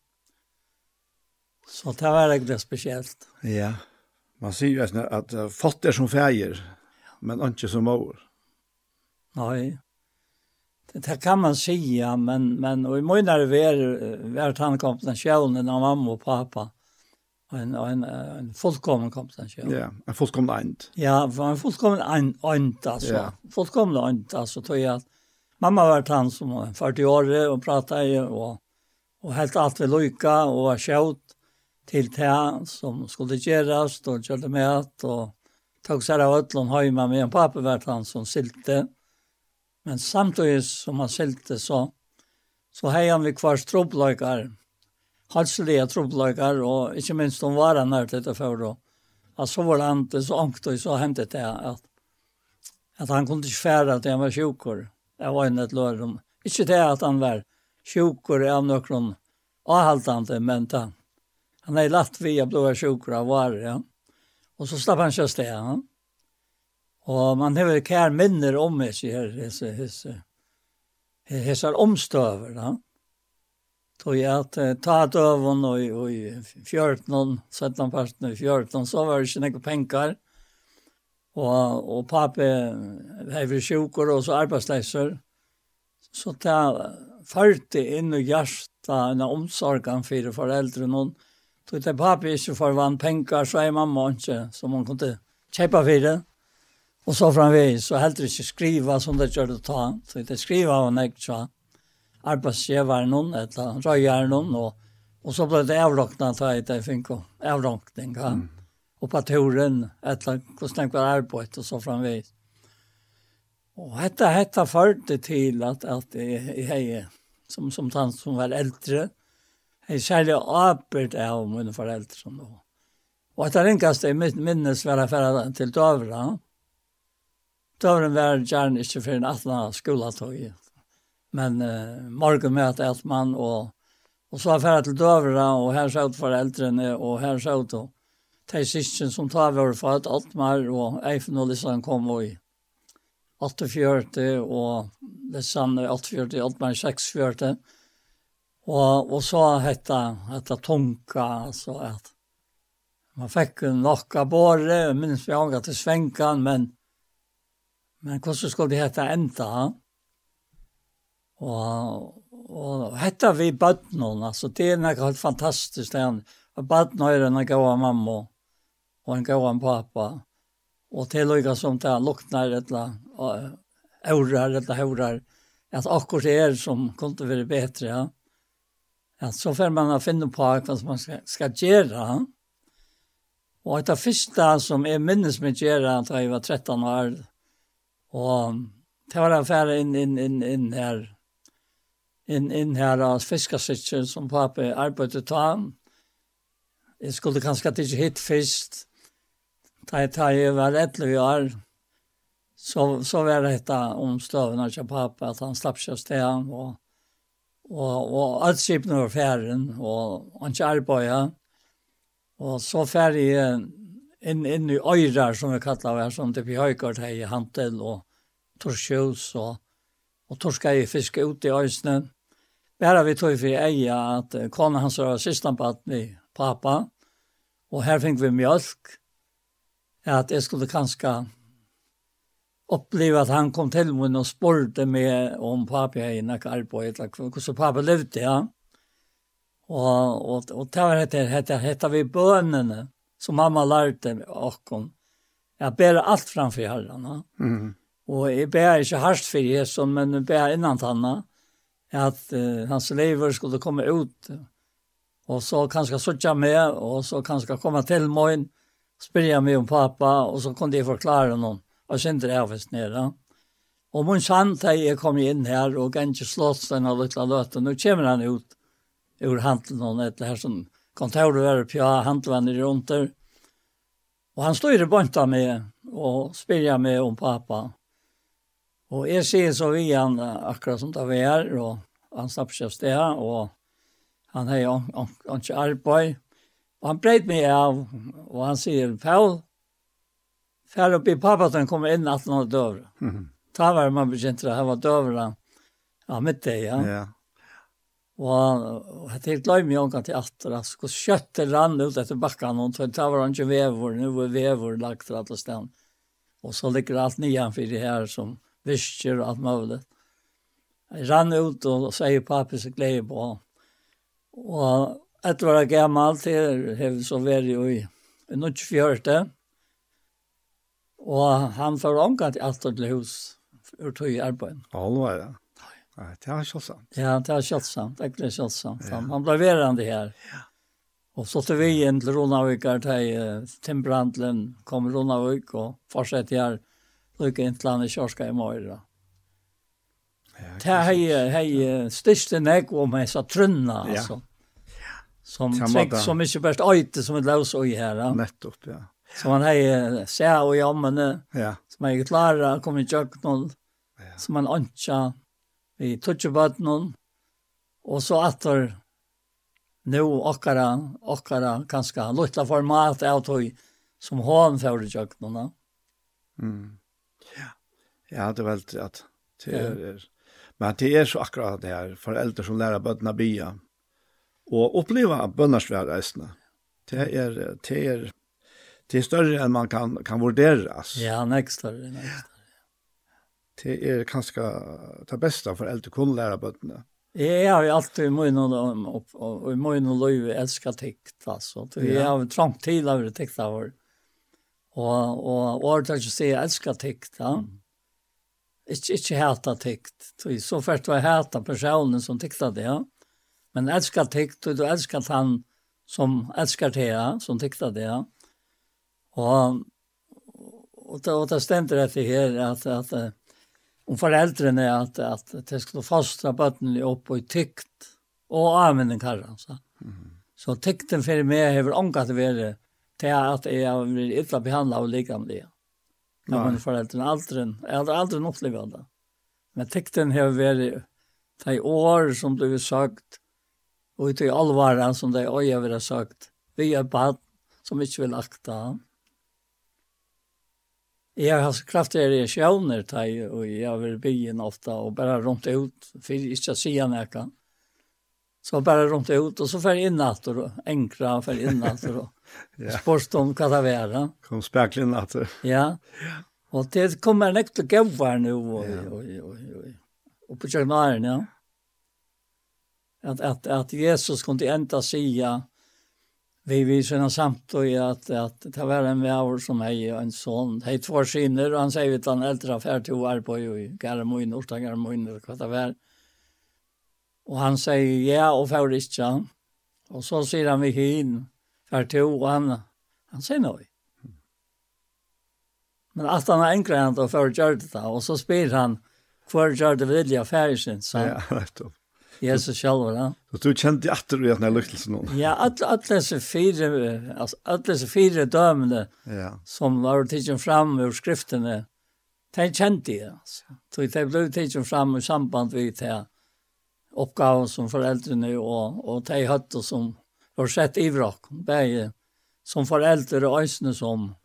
Så det var det speciellt. Ja. Man ser ju att, att fatter som färger men inte som mor. Nej. Det, det kan man säga, men, men och i mina är vart han kompensationen av mamma och pappa. En, en, en fullkommen kompensation. Ja, en fullkommen eind. Ja, en fullkommen eind, eind alltså. Ja. Fullkommen eind, alltså tror jag mamma var han som var 40 år och pratade och, och helt allt vid lycka och var tjejt till det som skulle göras och körde med och tog sig av ötlån hemma med en pappa var han som silte. Men samtidig som han silte så, så hei han vi kvar trobbløykar, halslige trobbløykar, og ikke minst om var han her til det før. Og, at så var han til så ångt og så hentet det at, at han kunne ikke fære at han var sjukker. Jeg var inne et lørum. Ikke det at han var sjukker av noen avhaltende, men det. han er lagt via blå sjukker av var, ja. Og så slapp han ikke sted. Ja. Og man har kär minner om hese här hese hese. Hese omstöver då. Då jag att ta dövon och och 14 17 parten 14 så var det inte några pengar. Och och pappa hade sjukor och så arbetslösor. Så ta fyrte inn og hjärsta en omsorgen för föräldrar någon. Då det pappa inte för vann pengar så är mamma inte som hon kunde köpa för det. Og så framvis, så heldur ikke skriva som det gjør det ta. Så det skriva av en så arbeidsgjeveren noen, eller røyeren noen, og, og så ble det avrokkna ta i det finko, avrokkning, ja. Mm. Og på turen, eller hvordan det var arbeid, og så framvis. Og dette, dette førte til at, at jeg, jeg, som, som tant som var eldre, jeg særlig arbeid av mine foreldre som nå. Og etter enkast jeg minnes var jeg ferdig til Dovra, ja Døren var gjerne ikke for en atlan skoletøy. Men uh, morgen møte alt mann, og, og så var jeg til døvera, og her så foreldrene, og her så ut de siste som tar vår fat, Altmar og Eifen og Lissan kom og i 48, og Lissan 48, Altmar 46. Og, og så hette, hette Tonka, altså at man fikk nok av båret, minst vi angat til Svenkan, men Men hvordan skulle det hette enda? Og, og hette vi bøttene, altså det er noe helt fantastisk. Det er og bøttene er en god mamma og en god pappa. Og til og som det lukner et eller aurar eller haurar, at akkurat det er som kunne være bedre, ja. At så får man finne på hva man skal, skal gjøre, ja. Og etter første som jeg minnes med gjøre da jeg var 13 år, Og det var affæra inn, inn, inn, inn her, inn, inn her av fiskasitjen som pappa arbeidet ta. Jeg skulle kanskje ikke hit først, da jeg, tar jeg var 11 år, så, så var det dette om støvene til pappa, at han slapp seg sted, og, og, og alt skipene var ferden, og han ikke arbeidet. Og så ferdig inn, inn i øyrar, som vi kallar det, som det blir høykart her i Hantel og Torskjøls og, og Torska i fiske ut i øysene. Bare vi tog for eia at kona hans var sistanbatt med pappa, og her fikk vi mjölk, at jeg skulle kanskje oppleve at han kom til meg og spurte meg om pappa hei nekka arbeid, hvordan pappa levde, ja. Og, og, og det var etter, etter, etter vi bønene som mamma lærte okkom, jeg ber alt framfor herren. No? Mm. Og jeg ber ikke hardt for Jesus, men jeg ber innan tanna, at uh, hans lever skulle komme ut, og så kanskje sutja med, og så kanskje komme til morgen, spyrja meg om pappa, og så kunne jeg forklare noen, og kjente det her først nere. Og mun sann, da jeg kom inn her, og ganske slått den av litt løte. nå kommer han ut ur handelen, og etter her som kontoret var på handlande runt där. Og han stod i bunta med og spelade med om pappa. Og jeg sier så vi han akkurat som det var er, och han snapper seg sted, og han har jo ikke arbeid. Og han breit meg av og han sier, Paul fær opp i pappa til han kommer inn at han har dövra. Mm. Ta var man bekänner att han var dövra. Ja, mitt det, ja. Ja. Og jeg tenkte løy mye omgang til atter, altså, hvor kjøttet rann ut etter bakken, og det var han ikke vever, nå var vever lagt til alle stedet. Og så ligger alt nyan for det her som visker og alt mulig. Jeg rann ut og sier pappa så glede på. Og etter å jeg gammel til, har vi så vært jo i nødt fjørte. Og han får omgang til atter til hus, ur tog i arbeid. Alvar, ja. Nej, det är självsamt. Ja, det är självsamt. Det är självsamt. Ja. Han ble verande her. Ja. Og så til vi inn til Ronavik till Timbrandlen kom Ronavik og och her lykke inn til han i kjørska i Møyra. Ja, Det er hei, hei största nek om jag sa trunna alltså. Som träck så mycket bäst øyte som et løs och her. Ja. Nettopp, ja. Så man hei se og jammene. Ja. Som är klara kom i köknål. Ja. Som man ønsker, vi tog badnon, og så atter nå okkara, okkara, kanskje, luttla format av tog som hån i kjøkkenen. Mm. Ja. ja, det er til at Det er, ja. Men det er så akkurat det her, foreldre som lærer bøttene bia, og oppleva bønnersværreisene. Det er, det er, det er større enn man kan, kan vurdere. Ja, nekst større, nekst større det er kanskje det beste for eldre kunne lære bøttene. Jeg har jo alltid i munnen og, og, i munnen og løyve elsker tikt, altså. Jeg har jo trangt til av det tikt av det. Og, og året har ikke si jeg elsker tikt, ja. Ikke, ikke heta tikt. Så først var jeg heta personen som tikta det, ja. Men elsker tikt, og du elsker han som elsker det, ja, som tikta det, ja. Og, og, og det stender etter her at, at, at om föräldrarna att att det skulle fostra barnen upp och tyckt och använda karran så. Mm. Så tykten för mig har angat det vara till att jag vill illa behandlad och likamlig. Ja, men föräldrarna aldrig, jag har aldrig nått det. Men tykten har varit de år som du sagt och i allvaran som de har sagt vi är barn som inte vill akta. Jeg har kraft er i sjøvner, og jeg har vært byen ofte, og bare rundt ut, for ikke å si han jeg. Så bare rundt ut, og så fer inn etter, og enkra fer inn etter, og ja. spørst om hva det var. Kom spekler inn etter. Ja, og det kommer en ekte gøver nå, og, ja. og, og, og, og på kjøkkenaren, ja. At, at, at Jesus kunne enda sige, vi vi sen samt och att att det var en vår som hej en son hej två skinner och han säger att han äldre affär två år på ju Garmo i norsta Garmo i vad det var. Och han säger ja och får inte och så säger han vi hin för två och han han säger nej men att han har enkla han då för gjort det och så spelar han för gjort det vilja färsen så ja rätt upp Jesus selv, ja. Så du kjente att du at när lyktelsen någon. Ja, alle alla disse fire, altså, alle disse fire dømene Ja. Som var tidsen fram ur skrifterna. Det kände jag altså. Så det blev tidsen fram i samband med det oppgaven som foreldrene och och de høtte som var sett i vrak. begge som föräldrar og øsne som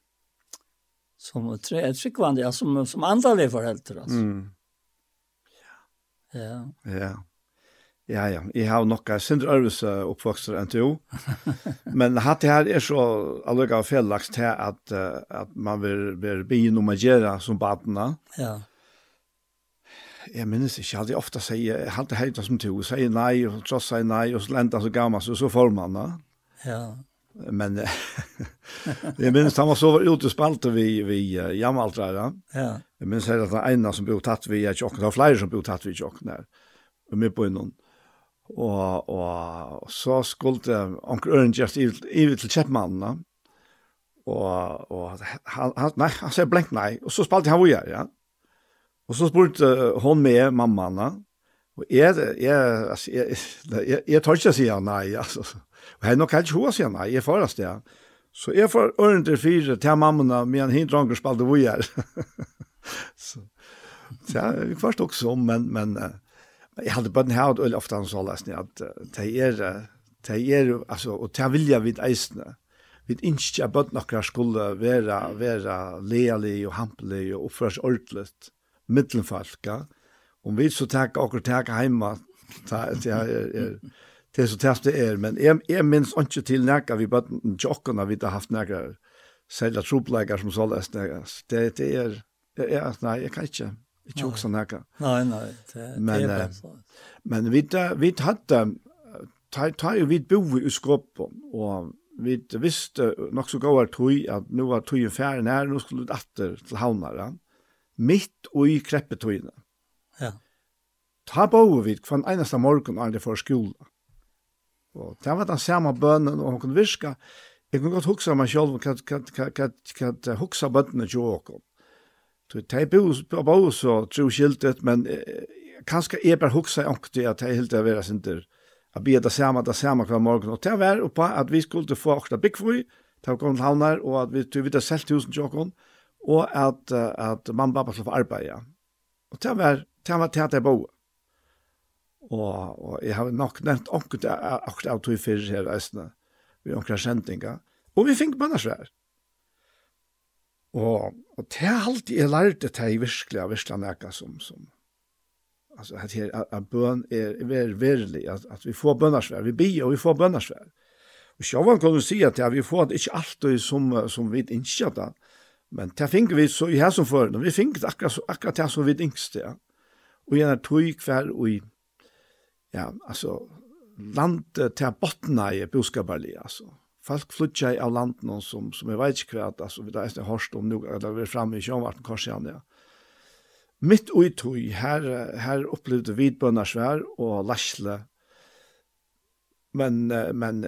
som tre tryckvande som som andra föräldrar alltså. Mm. Ja. Ja. Ja. Ja, ja. Jeg har nok en sindre øvelse oppvokster enn til jo. Men hatt det her er så allukka av fellaks til at, at man vil, vil begynne å gjøre som badene. Ja. Jeg minnes ikke, jeg hadde ofte sier, jeg hadde heita som til sier nei, og tross sier nei, og så lenta så gammel, og så får man da. Ja. Men jeg minnes han var så ute og spalte vi, vi uh, jammaltrere. Ja. Jeg minnes her at den ene som ble tatt vi i tjokken, det var flere som ble tatt vi i tjokken her, og med på innom. Ja og, og så skulle onker Øren gjørt ivet til kjeppmannen, og, og han, han, nei, han sier blenk nei, og så spalte han hvor ja. Og så spurte hon med mammaen, og jeg, jeg, altså, jeg, jeg, jeg tar ikke å si nei, altså. Og jeg nok ikke hun å nei, jeg får det ja. Så jeg får Øren til fire til mammaen, men han dronker spalte hvor jeg. så, så jeg forstår også, men, men, jag hade bara den här öl ofta så läst ni att det är det är alltså och det vilja jag vid isna vid inte bara några skulle vara vara leali och hampelig och offras ordligt mittelfalka om vi så tag och tag hemma ta det det så test det är men är är minns inte till näka vi bara jockarna vi har haft näka sälja truppläggar som så läst det det är Ja, nej, jag kan inte. Ikke også nekka. Nei, nei, det, men, det er bare Men vi, vi hadde, ta, ta jo vi bo i skåpen, og vi visste nok så gav tog at nå var tog en færen her, nå skulle vi atter til havnere, Mitt og i kreppetøyene. Ja. Ta bo vi hver eneste morgen er det for skolen. Og det var den samme bønnen, og hun kunne virke. Jeg kunne godt huske meg selv, hva huske bøttene til åkken. Så det er bo så tro skiltet, men eh, kanskje jeg bare huksa ångte at jeg helt er vera sinter a be det samme, det samme hver morgen. Og det var oppe at vi skulle få akkurat byggfri, det var kommet havner, og at vi tog vidt selt husen til åkken, og at, at mamma og pappa skulle få arbeid. Og det var det var det jeg bo. Og, og jeg har nok nevnt akkurat, akkurat av tog fyrir her reisene, vi ångte kjentinga. Og vi fikk mannarsvær. Og Og det er alltid jeg lærte det i virkelig av virkelig nekka som, som altså at her at at bøn er ver verlig at, at vi får bønnarsvær vi bier og vi får bønnarsvær og sjåvan kan du si at ja, vi får det ikke alltid som som vi ikke da men det finner vi så i her som før, vi finner det akkurat akkurat det som vi yngste ja. og gjerne tog hver og i ja altså landet til bottene i boskaparlig altså folk flytja av landen som, som jeg vet ikke hva, altså vi er är hörst om noe, eller vi er framme i Kjönvarten igjen, ja. Mitt og i tog, her, her opplevde vi bønnersvær og lasle, Men, men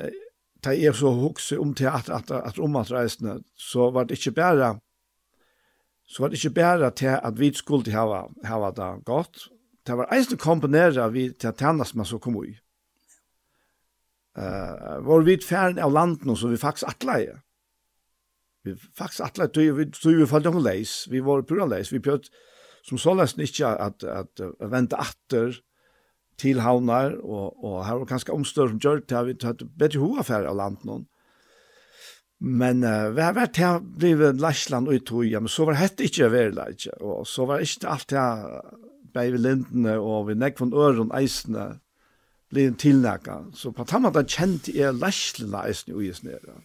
da jeg så hukse om til at, at, at om at reisna, så var det ikke bare, så var det ikke bare til at vi skulle hava, hava det godt. Det var eisen komponera vi til tjennast man så kom i uh, var vi færen av landen så vi faktisk atleie. Vi faktisk atleie, tog vi, tog vi falt om leis, vi var pura leis, vi prøvde som så nesten ikke at, at, at vente atter til havnar, og, og her var ganske omstør som gjør det, vi tatt bedre hovedfære av landen. Men uh, vi har vært her blivet Læsland og i tog, ja, men så var det ikke veldig ikke, og så var det ikke alt her bei vi lindene og vi nekk von øren eisene blir en tilnækka. Så på tamma da kjente jeg lærslene eisen ui uges nere.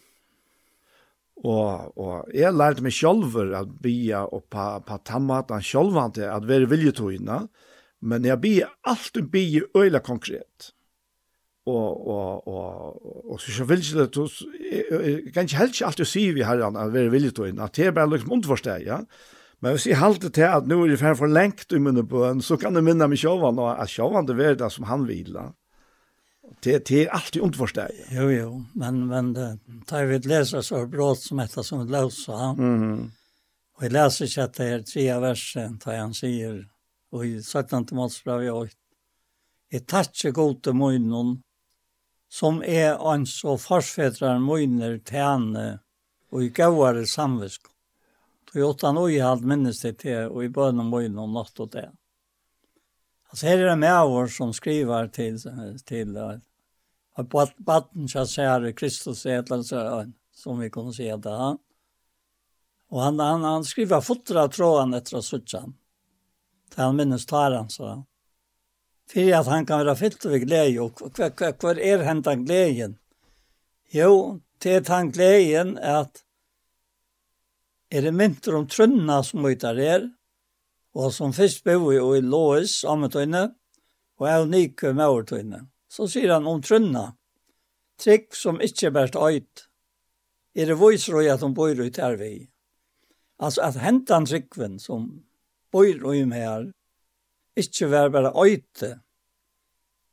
Og, og jeg lærte meg sjølver at bia og på, på tamma da sjølvante at være viljetogina, men jeg bia alltid bia øyla konkret. Og, og, og, og, så jeg vil ikke det, jeg kan ikke helt ikke alltid si vi herren at være viljetøyene, at det er bare liksom ondforsteg, ja. Men hvis jeg halte til at nå er jeg for lengt i munnen på en, så kan jeg minne meg sjåvan, og at sjåvan det er det som han vil. Da. Det, det är alltid ont. Jo, jo. Men, men det, tar vi ett läsa så brått som detta som ett lösa. Mhm. Och jag läser inte att det är tre versen där han säger och i sattan till målsbrav jag åt. Jag tackar god till munnen som är en så försfädrar munner till henne och i gavare samvisk. Så jag åt han och jag hade minnes det till och i bönen munnen natt och det. Alltså här är det med år som skriver till till att batten så säger Kristus ätelse som vi kunde se där. Och han han, han skriver fotra tråden efter att sucha. Det han minns tar han så. För att han kan vara fyllt av glädje och kvar är hentan glädjen. Jo, det är han glädjen att är det mynter om trunna som utar er, og som først bo i, i Lois, Ammetøyne, og er unike Mauertøyne. Så sier han om trunna, trygg som ikke bært øyt, er det vøysrøy at hun bor ut her vi. Altså at hentan tryggven som bor um her, ikke vær bare øyte,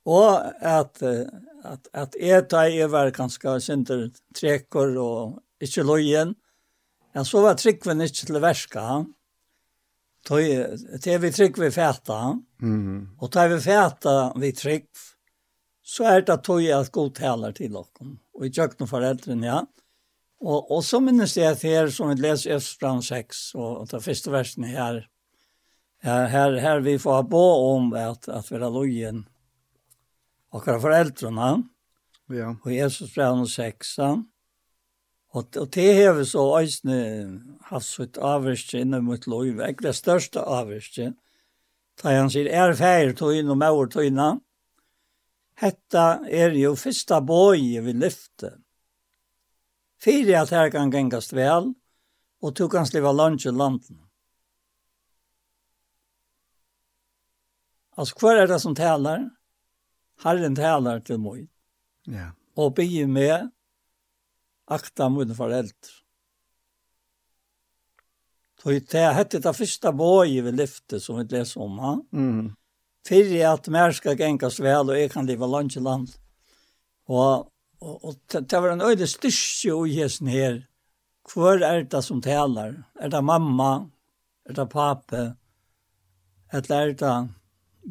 og at, at, at jeg er jeg var ganske sinter trekker og ikke løyen, ja, så var tryggven ikke til verska, han. Det er vi trygg vi fæta. Mm. Og det er vi fæta vi trygg, så er det tog jeg at god taler til dere. Og i kjøkken foreldrene, ja. Og, og så minnes jeg at her, som vi leser Østbrand 6, og, og det første versen her, her, her, her vi får bo om at, at vi er lojen og foreldrene, ja. og Jesus brev 6, Og, og det har vi så øyne hatt så et avvirkje inne mot lov, ikke det største avvirkje. Da han sier, er feir tog inn og maur inn. Hetta er jo fyrsta bøye vi lyfte. Fyre at her kan gengast vel, og du kan sliva i landen. Altså, hva er det som taler? Herren taler til meg. Ja. Og bygger med, akta mine foreldre. Så det hette det første boi vi lyfte som vi leser om. Ha? Mm. Fyrir at mer skal gengas vel, og jeg kan leva land i land. Og, og, og det var en øyde styrke i hesten her. Hvor er det som taler? Er det mamma? Er det pape? Eller er det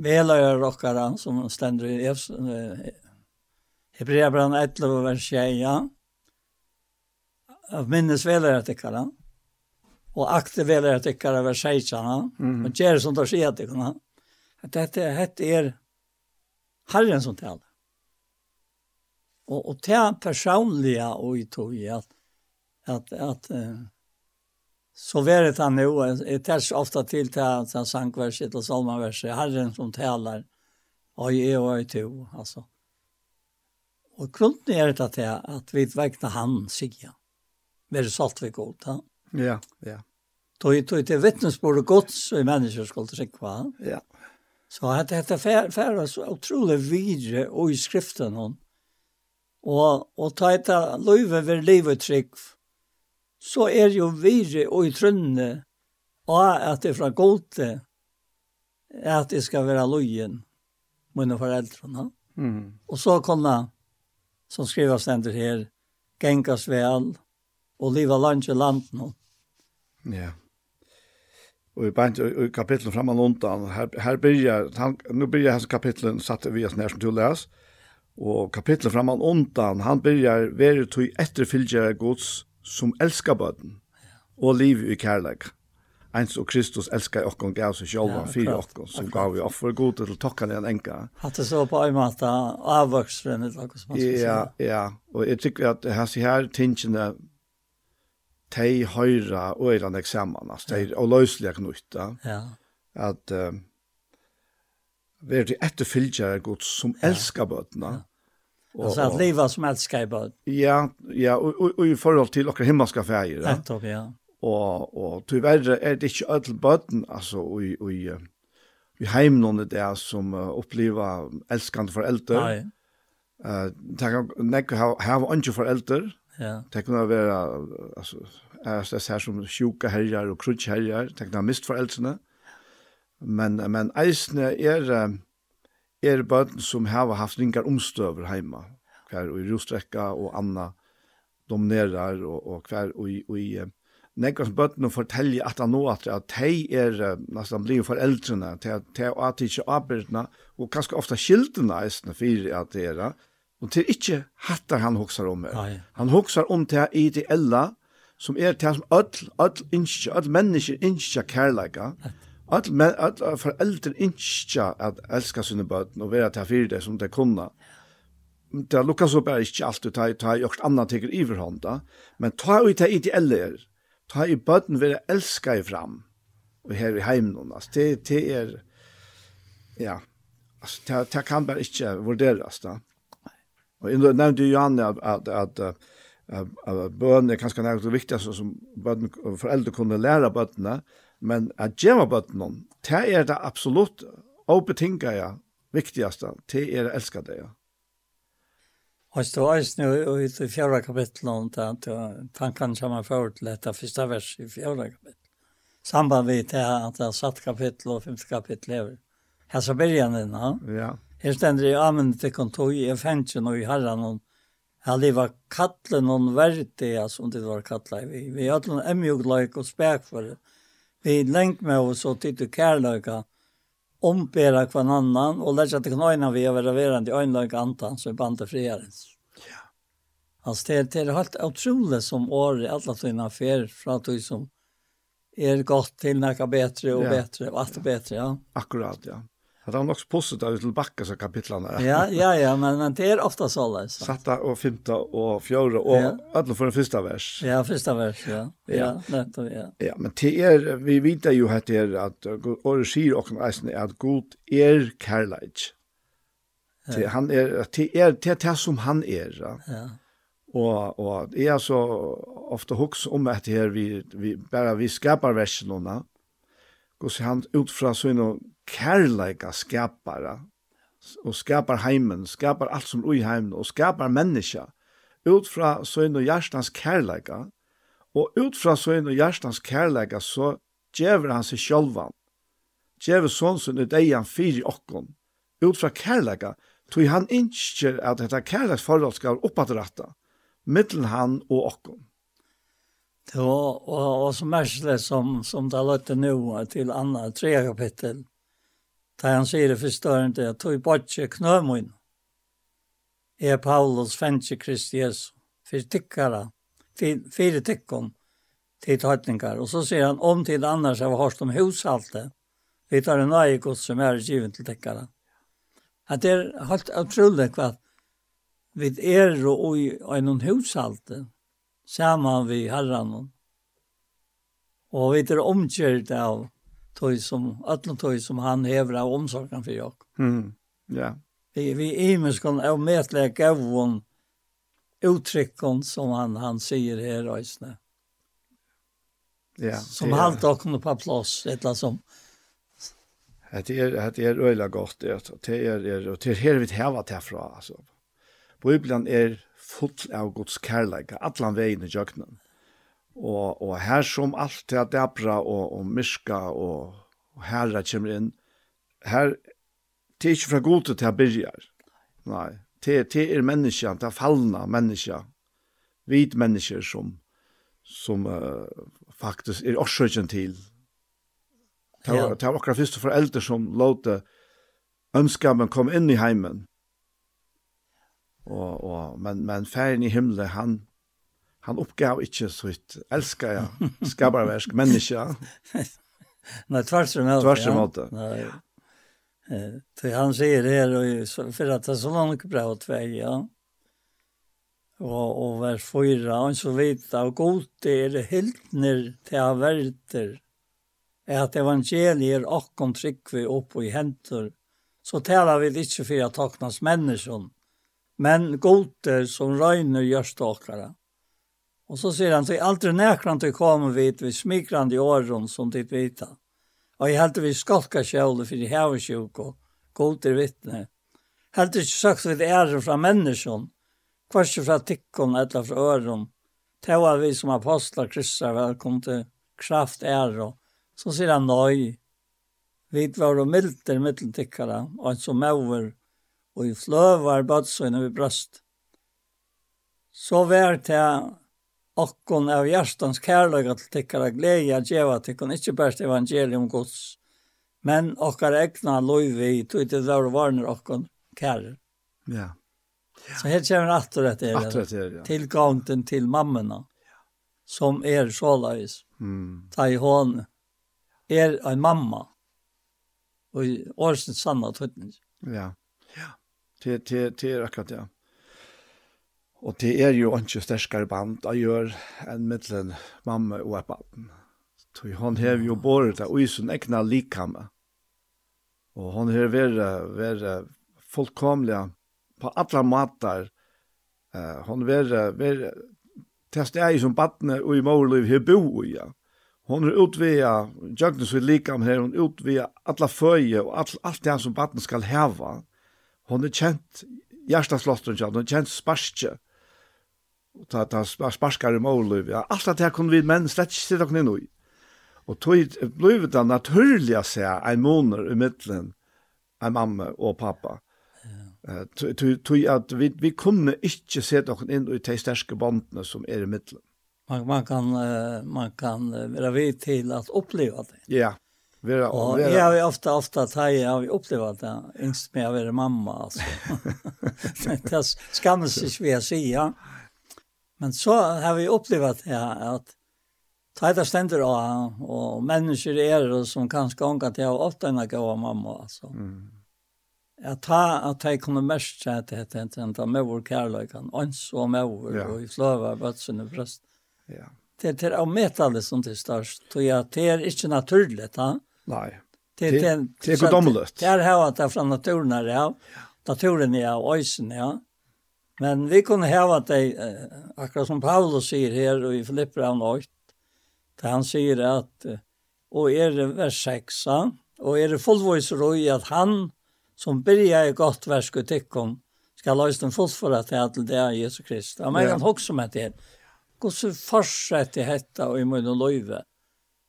veløyere rockere som stender i Hebreabran 11 vers 1, ja? av minnesvelare tyckare och aktervelare tyckare över sejtsarna mm. och gjør som tar sig att kunna att detta hette er Herren som talar. Och och det personlige og i tog i att att uh, så vet han nu är ofte ofta til till han sangverset og psalmverset Herren som talar og i och i tog alltså. Och grunden är det att det att vi vägnar han sig mer saltvik god, ja. Ja, ja. Tog tog till vittnesbord gott så i människor skulle tycka va. Ja. Så att detta fer, fär så otroligt vidare och i skriften hon. Och och ta ett liv över livet trygg. Så är ju vidare och i trunne och att det från golte att det ska vara lojen mina föräldrarna. Mm. Och så kunna som skrivas ständer här gängas väl og liva land i land nå. Ja. Og i bant i kapitlet fram og undan, her, her byrjar, han, nu byrjar hans kapitlet satt vi oss nær som du les, og kapitlet fram og undan, han byrjar veri tog etterfylgjere gods som elskar bøten, og liv i kærleik. Eins og Kristus elskar okkon gav seg sjálva ja, fyrir okkon, som gav vi offer god til tokkan en enka. Hatt det så på en måte avvøksfremmet, eller hva som man skal si. Ja, ja, og jeg tykker at hans her tingene de høyre og er han eksamen, altså, de er løslige knytta. Ja. At uh, vi er til etterfylgjere godt som ja. elsker bøtene. Ja. Og, altså at livet som elsker bøtene. Ja, ja og, og, og, i forhold til dere himmelske feier. Nettopp, ja. Og, og tyverre er det ikke alle bøtene, altså, og, og, vi heim noen det som uh, opplever elskende foreldre. Nei. Uh, det kan nekke hava andre foreldre Ja. Det kunne være, altså, er det her som sjuka herjar og krutsk herjar, det kunne ha mist foreldrene. Men, men eisene er, er bøten som har haft ringar omstøver heima, hver og i rostrekka og anna dominerar, og, og hver og i, og i Nekkas bøttene forteller at han nå at de er nesten blir foreldrene, de er at de ikke arbeidene og kanskje ofte skildene eisene for at det er, Og til er ikke hattar han hoksar om her. Nei. Han hoksar om det ideella, som er det som öll, öll innskja, öll mennesker innskja kærleika. Öll, men, öll foreldre innskja at elska sine bøten og vera til fyrir det som det kunna. Det lukkar så bare ikke alt, ta, ta gjort annan teker iverhånda, men ta i det ideelle er, ta i bøten vera elska i fram, og her i heimnån, altså, det, det er, ja, altså, det, det kan bare ikke vurderas da. Og jeg nevnte jo Janne at, att att at bön är kanske något av det viktigaste som bøn, föräldrar kunde lära bönorna, men att ge bönorna, det är det absolut obetinga ja viktigaste, det är att älska det. Ja. Og det var nu i det fjärde kapitlet om det, tankan som man får til dette första vers i fjärde kapitlet. Samband vid det här att det er satt kapitel och femte kapitel lever. Her så börjar den, ja. Ja. Her stender i amen til kontog i fengtjen og i herren og jeg liva kattle noen verdi, som det var kattle. vi. Vi er alle emjugleik og spek for det. Vi lengt med oss og titt og kærløyka, ombera kvann annan og lærte til knøyna vi er ververende i øynløyk antan som er bandet friherens. Ja. Altså det, det er helt utrolig som året, alle tøyna fer fra tøy som er godt til nekka betre og ja. betre, og alt betre, ja. Akkurat, ja. Det han nok postar ut till backa så kapitlene. Ja, ja, ja, men men det er ofta så løs. Satta og femte og fjärde og ja. alle for den første vers. Ja, första vers, ja. Ja, ja nej, ja. Ja, men det er, vi vet jo at det är att och skir och nästan är at god är Carlage. Det han er, det er det er är som han er. Ja. ja. og och det är så ofte hoks om at det här vi vi bare vi skapar versionerna. Går han ut från så kærleika skapare og skapar heimen, skapar alt som ui heimen, og skapar menneska, ut fra søgn og hjertans kærleika, og ut fra søgn og hjertans kærleika, så djever han seg sjølvan, djever sånn ut eian fyri okkon, ut fra kærleika, tog han innskjer at dette kærleiksforhold skal oppadratta, mittelen han og okkon. Det var, og, og så mærkelig som, som det løtte nå til andre tre kapittel, Da han sier det forstående, at tog bortje knømoen. Er Paulus fendtje Kristi Jesu, for tikkere, fire tikkum, til tøytningar. Og så sier han, om til annars har vi hørt om hushalte, vi tar en nøye gods som er givet til tikkere. At det er helt utrolig hva vi er og i en hushalte, sammen vi herren. Og vi er omkjørt av tog som allan tog som han häver av omsorgen för jag. Mm. Ja. Vi vi är med kan av mätläka avon uttrycken som han han säger här rejsne. Ja. Som yeah. halt och kunde på plats eller som Det är det är öliga gott det och det är det och det här vi häva det från alltså. Bibeln är full av Guds kärlek, allan vägen i jöknen. Og, og her som alt til at dæbra og, og myska og, og herra kommer inn, her, det er ikke fra gode til at byrjar. Nei, det, det er menneska, det er fallna menneska, vid mennesker som, som uh, faktisk er årsøkjen til. Det var, det var akkurat første foreldre som låte ønskamen kom inn i heimen. Og, og, men, men færen i himmelen, han, han uppgav inte så ett älskar jag skaparverk människa. Nej, tvärs emot. Tvärs emot. Ja. Nej. Eh, han säger det här och för att det är så långt bra att väg, ja. Och, och vers 4, och så vidare, av gott är det helt ner till avvärter, är att evangelier och om tryckve upp i händer, så talar vi inte för att taknas människan, men gott som röjner görs åkare. Och så sier han till aldri nekran til kommer vid vi smikrande i åren som ditt vita. Och jeg hade vi skolka kjole för i här var sjuk god vittne. Helt ikke sagt vi ären fra människan. Kvart fra tikkon eller från öron. Täva vi som apostlar kryssar välkomna til kraft ære. så sier han nøy, Vi var og milder mittel og och som över och i flövar badsöjna vi brøst. Så vär till okkon av hjertans kærløyga til tikkara glede at djeva tikkon ikkje bæst evangelium gods, men okkar egna loivi tog til dår varner okkon kærer. Ja. ja. Så her kommer atter etter, atter etter ja. tilgångten til mammena, som er såleis, mm. ta i hånd, er en mamma, og årsens sanna tøytning. Ja, ja. Det, det, det til akkurat, ja. Og det er jo ikke sterskere band jeg gjør enn mittelen mamma og appen. Så hun har jo båret det og i sin egna likhamme. Og hun har vært, vært fullkomlig på alla matar. Eh, hon ver ver test är som barn och i morliv här bo i. Ja. Hon er utvia Jagnes vid likam här hon utvia alla föje och allt allt det som barn skal heva. Hon är känt hjärtaslåstren, hon är känt sparske og ta ta sparskar i mål ja alt at her kunne vi menn slett ikke sitte okne i og tog blev det naturlig å se en måneder i middelen en mamma og pappa tog at vi, vi kunne ikke sitte okne inn i de sterske bandene som er i middelen man, man kan uh, man kan uh, være vid til at oppleva det ja Vera, og vera. jag har ofte, ofte tatt jeg har vi upplevt det yngst med å være mamma altså. det skammes ikke vi å si, ja. Men så har vi upplevt ja, att tajta ständer och, og människor er det som kanske ångar till att ofta en av mamma. altså. Mm. Jag tar att jeg kunne mest säga att det inte är med vår kärleken. Åns og med vår ja. och i flöva bötsen och bröst. Ja. Det är til å møte det som det är störst. Det är inte naturligt. Ha? Nej. Det är det är godomligt. Det er här att det er från naturen här. Naturen är av öjsen, ja. Men vi kunne heva det, akkurat som Paulus sier her og i Filipper av Nøyt, han sier at, og er det vers 6, og er det fullvois i at han som byrja i godt vers tikkum, skal løse den fullfora til til det er Jesus Krist. Og man kan hoksa meg til, her. Hvordan fortsetter dette og i munn og løyve?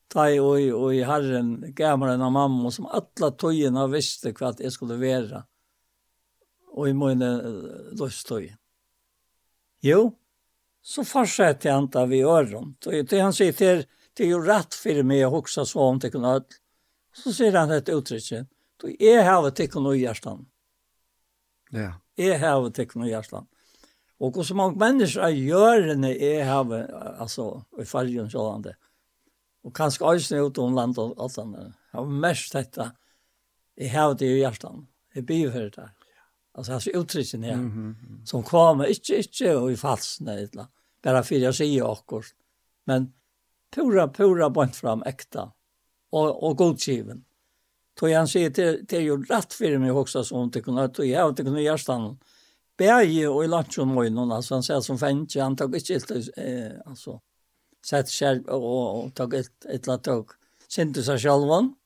i og i herren, gamle av mamma, som alle tøyene visste hva jeg skulle være og i mine løstøy. Jo, så fortsetter han da vi øren. Og det han sier til, det er jo rett for meg å huske så om det kunne ødel. Så sier han et uttrykk. Du er havet til kunne hjertan. Ja. Er havet til kunne hjertan. Og hos mange mennesker er gjørende er havet, altså, i fargen sånn det. Og kanskje også ut om land og alt sånt. Jeg har mest dette. Jeg har det i hjertan. Jeg blir for det der. Alltså hans uttrycken här. Mm -hmm. Som kommer, inte, inte och i falsna eller Bara för jag säger också. Men pura, pura bort fram äkta. Och, och godgiven. Då han säger till, till ju rätt för mig också som inte kunde, då jag inte kunde göra stannan. Bärje och i lunchen var ju någon, alltså han säger som fänke, han tog inte helt, eh, alltså, sett själv och, och, och tog ett, ett, ett, ett, ett, ett, ett, ett,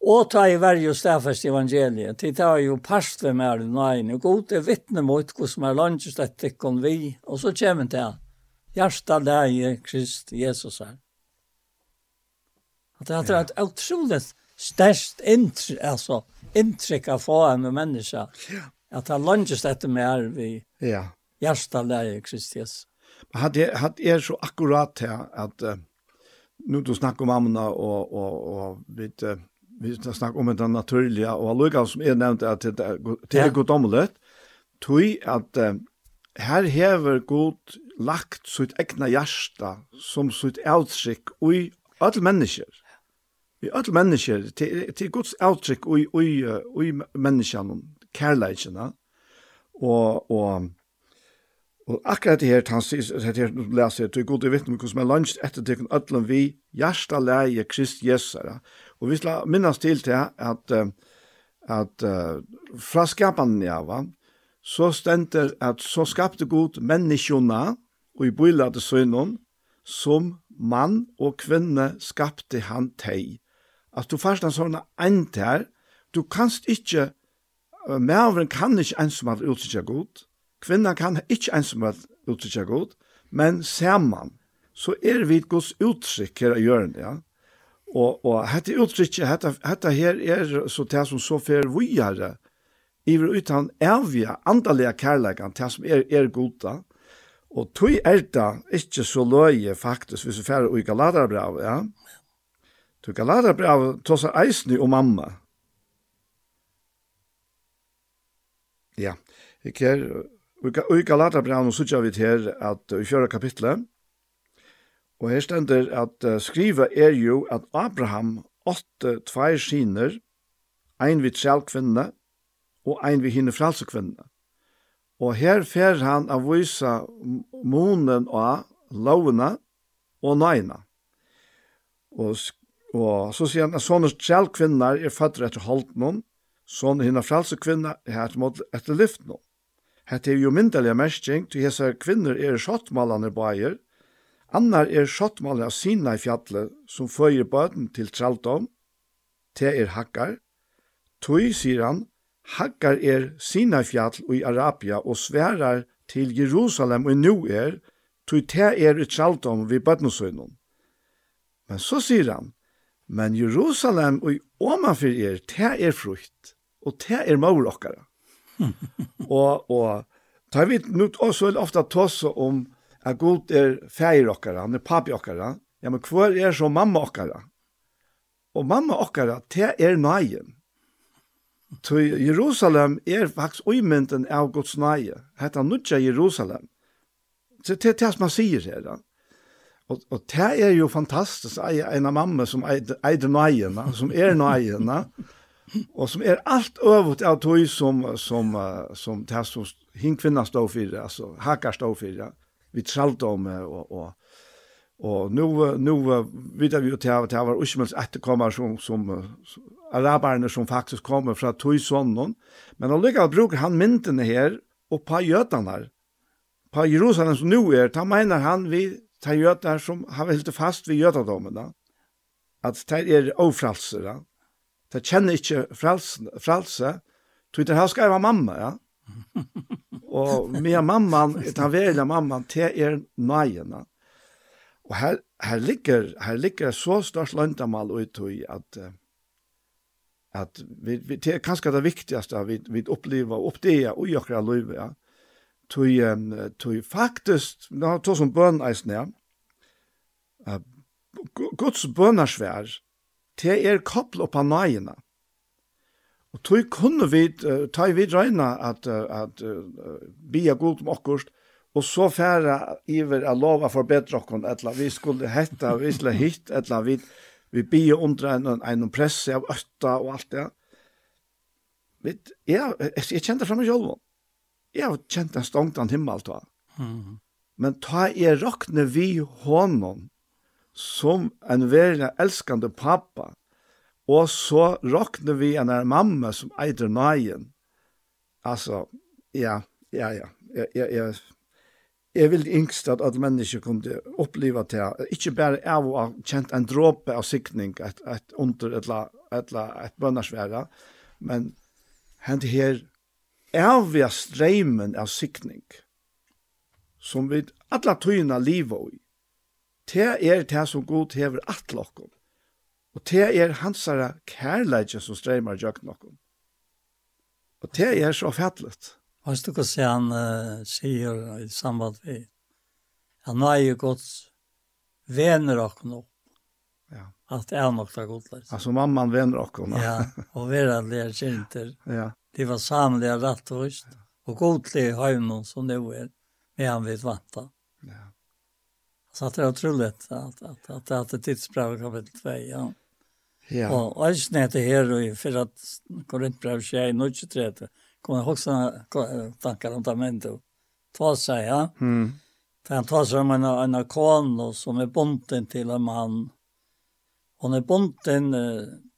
Og ta i verje og stafest evangeliet. Til ta jo parsle med den veien. Og god er vittne mot hvordan er landslett kon vi. Og så kommer til han. Hjärsta läge Krist Jesus här. Att det har ett otroligt störst intryck, alltså intryck av få en människa. Att han lunges detta med här vid ja. hjärsta läge Krist Jesus. Men hade, hade er så akkurat här att uh, nu du snackar om amna och, och, och vid vi snakker om det naturlige, og allukka som jeg nevnte at det er, det er godomlet, tog at uh, her hever god lagt sitt egna hjärsta som sitt avtrykk i alle mennesker. I alle mennesker, til, til Guds avtrykk i, i, i menneskene, kærleikene. Og, og, og akkurat det her, han sier, det her leser jeg, til god i vittne, hvordan man lunsj etter til kun ødelen vi, hjärsta leie Krist Jesara, Og vi skal minnes til til at, at uh, fra skapen ja, så stender at så skapte god menneskjona, og i bøyla til sønnen som mann og kvinne skapte han teg. At du først en sånn ent her, du kanst ikke, mævren kan ikke ensomt utsikja god, kvinna kan ikke ensomt utsikja god, men ser man, så er vi gods utsikk her gjøre det, ja. Og, og hette uttrykket, hette, hette her er så det som så fer vujare, vil utan evige, andalige kærleikan, det som er, er goda. Og tog er det ikke så løye faktisk, hvis vi fer i Galaterbrav, ja. Tog Galaterbrav tog seg eisny og mamma. Ja, ikke her, i Galaterbrav, nå sutja vi til her at i fjøra kapitlet, Og her stender at uh, skriva er jo at Abraham åtte tvær skiner, ein vid sjelkvinne og ein vid hinne fralsekvinne. Og her fer han av vysa monen og lovene og nøyene. Og, og så sier han at sånne sjelkvinner er fatter etter holdnån, sånne hinne fralsekvinne er etter, mot, etter. Hette er jo myndelige mersking, til hese kvinner er skjottmalene bæger, Annar er skottmalen av Sina i fjallet som føyer bøten til traldom, te er hakkar. Tøy, sier han, hakkar er Sina i fjall og i Arabia og sverar til Jerusalem og nu er, tøy te er i traldom vid bøtensøgnen. Men så sier han, men Jerusalem og i omanfyr er, te er frukt, og te er maur okkara. og, og, tar vi nu, også så er tåse om at god er feir okkara, han er papi okkara, ja, men hvor er så mamma okkara? Og mamma okkara, det er nøyen. Så Jerusalem er faktisk uimynden av Guds nøye. Hetta nudja Jerusalem. Så det er det som man sier her. Da. Og, og det er jo fantastisk, ei, en av mamma som eider nøyen, som er nøyen, og som er alt øvet av tog som, som, som, som det som hinn kvinna stå for, altså hakar stå for vi tralta om och och och nu nu vet vi att det var usmels att komma som som arabarna som faktiskt kommer från Tuisonon men allikevel bruker han myntene här och på jötarna på Jerusalem som nu är da mener han vi tar jötar som har hållit fast ved jötardomen att det är ofralser då det känner inte frals fralse tror det här ska være mamma ja. og med mamman, den velja mamman, det er nøyene. Og her, her, ligger, her ligger så størst løntamal ut i at, at vi, vi, det er kanskje det viktigaste vi, vi opplever og oppdager gjør det løyve, ja. Tui, tui faktisk, nå tog som bøn eisen, ja. Guds bønarsvær, det er koppel oppa nøyene. Mm Og tog kunne vi, uh, ta vi regna at, uh, at uh, bia god om okkurst, og så færa iver a lova forbedra okkon, etla vi skulle hetta, vi skulle hitt, etla vi, vi bia undra en, en presse av ötta og alt det. Vi, ja, jeg, jeg kjente framme sjolvån. Jeg har kjent en stångt an himmel ta. Mm. Men ta i rakne vi honom som en verre elskande pappa, Og så råkner vi en mamma som eider nøyen. Altså, ja, ja, ja. Jeg, jeg, jeg, jeg vil yngst at alle mennesker kunne oppleve det. Ikke bare av å ha kjent en dråpe av sikning, et, et under et, et, et bønnersvære, men hent her avvia streimen av sikning, som vi alle tøyene livet i. Det er det som god hever atlokkom. Og det er hansara kærleidje som streymar jøk nokon. Og det er så fattlet. Hvis du kan se han uh, sier i samband med han er jo godt vener okken opp. Ja. At det er nok det godt. Liksom. Altså mamman vener okken. ja, og vi er verandlige kjenter. ja. De var samlige rett og vist. Ja. Og godlige høymen som det var med han vidt vanta. Ja. Så det är otroligt att, att, att, att det är tidsbrev kapitel 2, ja. Ja. Og eisen det her, og for at Korintbrev skjer i 1930, kom jeg også tanker om det mente. Ta seg, ja. Mm. Han tar seg om en, en kono som er bunten til en mann. Hon er bunten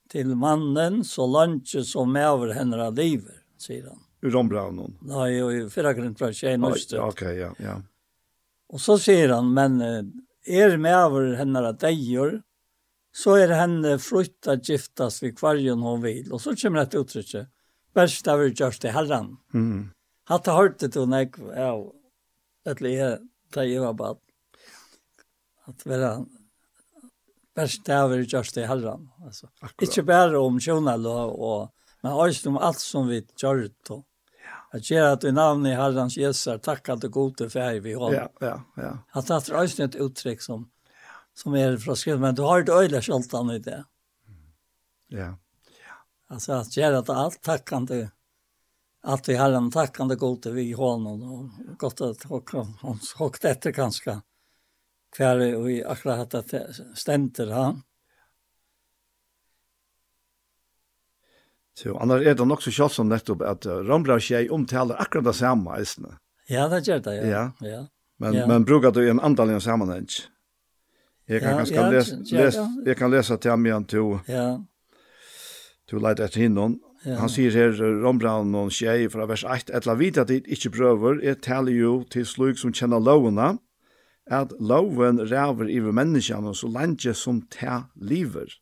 til mannen, så langt som er over henne av livet, sier han. Ur ombraunen? Nei, og i fyrre grunn fra tjejen også. Ok, ja, ja. Og så sier han, men er med over henne av deier, så är er henne frukt att giftas vid kvargen hon vill. Och så kommer det uttrycket. Värst av er gjørst till herren. Mm. Hatt har hørt det til är ja, ett le da jeg var bara att vara värst av er görs till herran. Alltså, ikke bara om tjonal och, och men også om allt som vi gjør det Ja. Att göra att i navnet i herrans Jesus at till gode för vi har. Ja, ja, ja. Att det er også et uttryck som som är från skrivet, men du har ett öjla skjoltan i det. Ja. Altså att gjør att allt tackande, allt vi har en tackande god vi i honom och gott att hun håkt efter kanskje, hver och i akkurat det stämter han. Så annars är det nog så kjalt som nettopp att Rambra och tjej omtalar akkurat det samma. Ja, det gör det, ja. ja. ja. Men, ja. men brukar du en antal sammanhang? Ja. Jeg kan ja, ganske ja, lesa, ja, les, jeg kan lese til ham igjen til ja. til å leite etter hinnom. Ja. Han sier her, Rombrand og Kjei fra vers 8, «Etla vita dit ikkje prøver, er taler jo til slug som kjenner lovene, at loven ræver iver menneskene så lenge som ta lever.»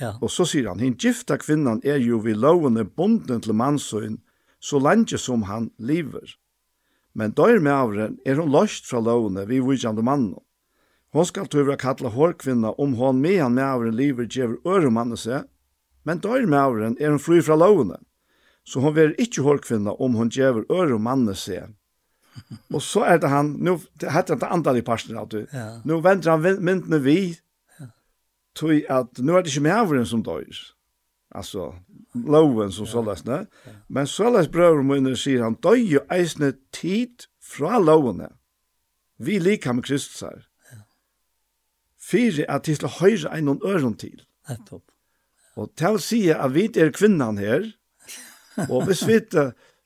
Ja. Og så sier han, «Hin gifta kvinnan er jo vi lovene bonden til mannsøyn, så lenge som han lever. Men døyr med avren er hun løst fra lovene vi vujande mannen.» Hon skal tøvra kalla hårkvinna om hon med han med avren liver djever øremannet seg, men dør med avren er hun fly fra lovene. Så hon ver ikkje hårkvinna om hon djever øremannet seg. Og så er det han, nu det heter han det andre i parsen, at du, ja. nu venter han myndene vi, tog at nu er det ikke med avren som døyr. Altså, loven som ja. såles, ne? Men såles brøver munne sier han, døy jo eisne tid fra lovene. Vi liker med Kristus her fyrir at de skal høyre en noen øren til. Nettopp. Og til å si at vi er kvinnan her, og hvis vi,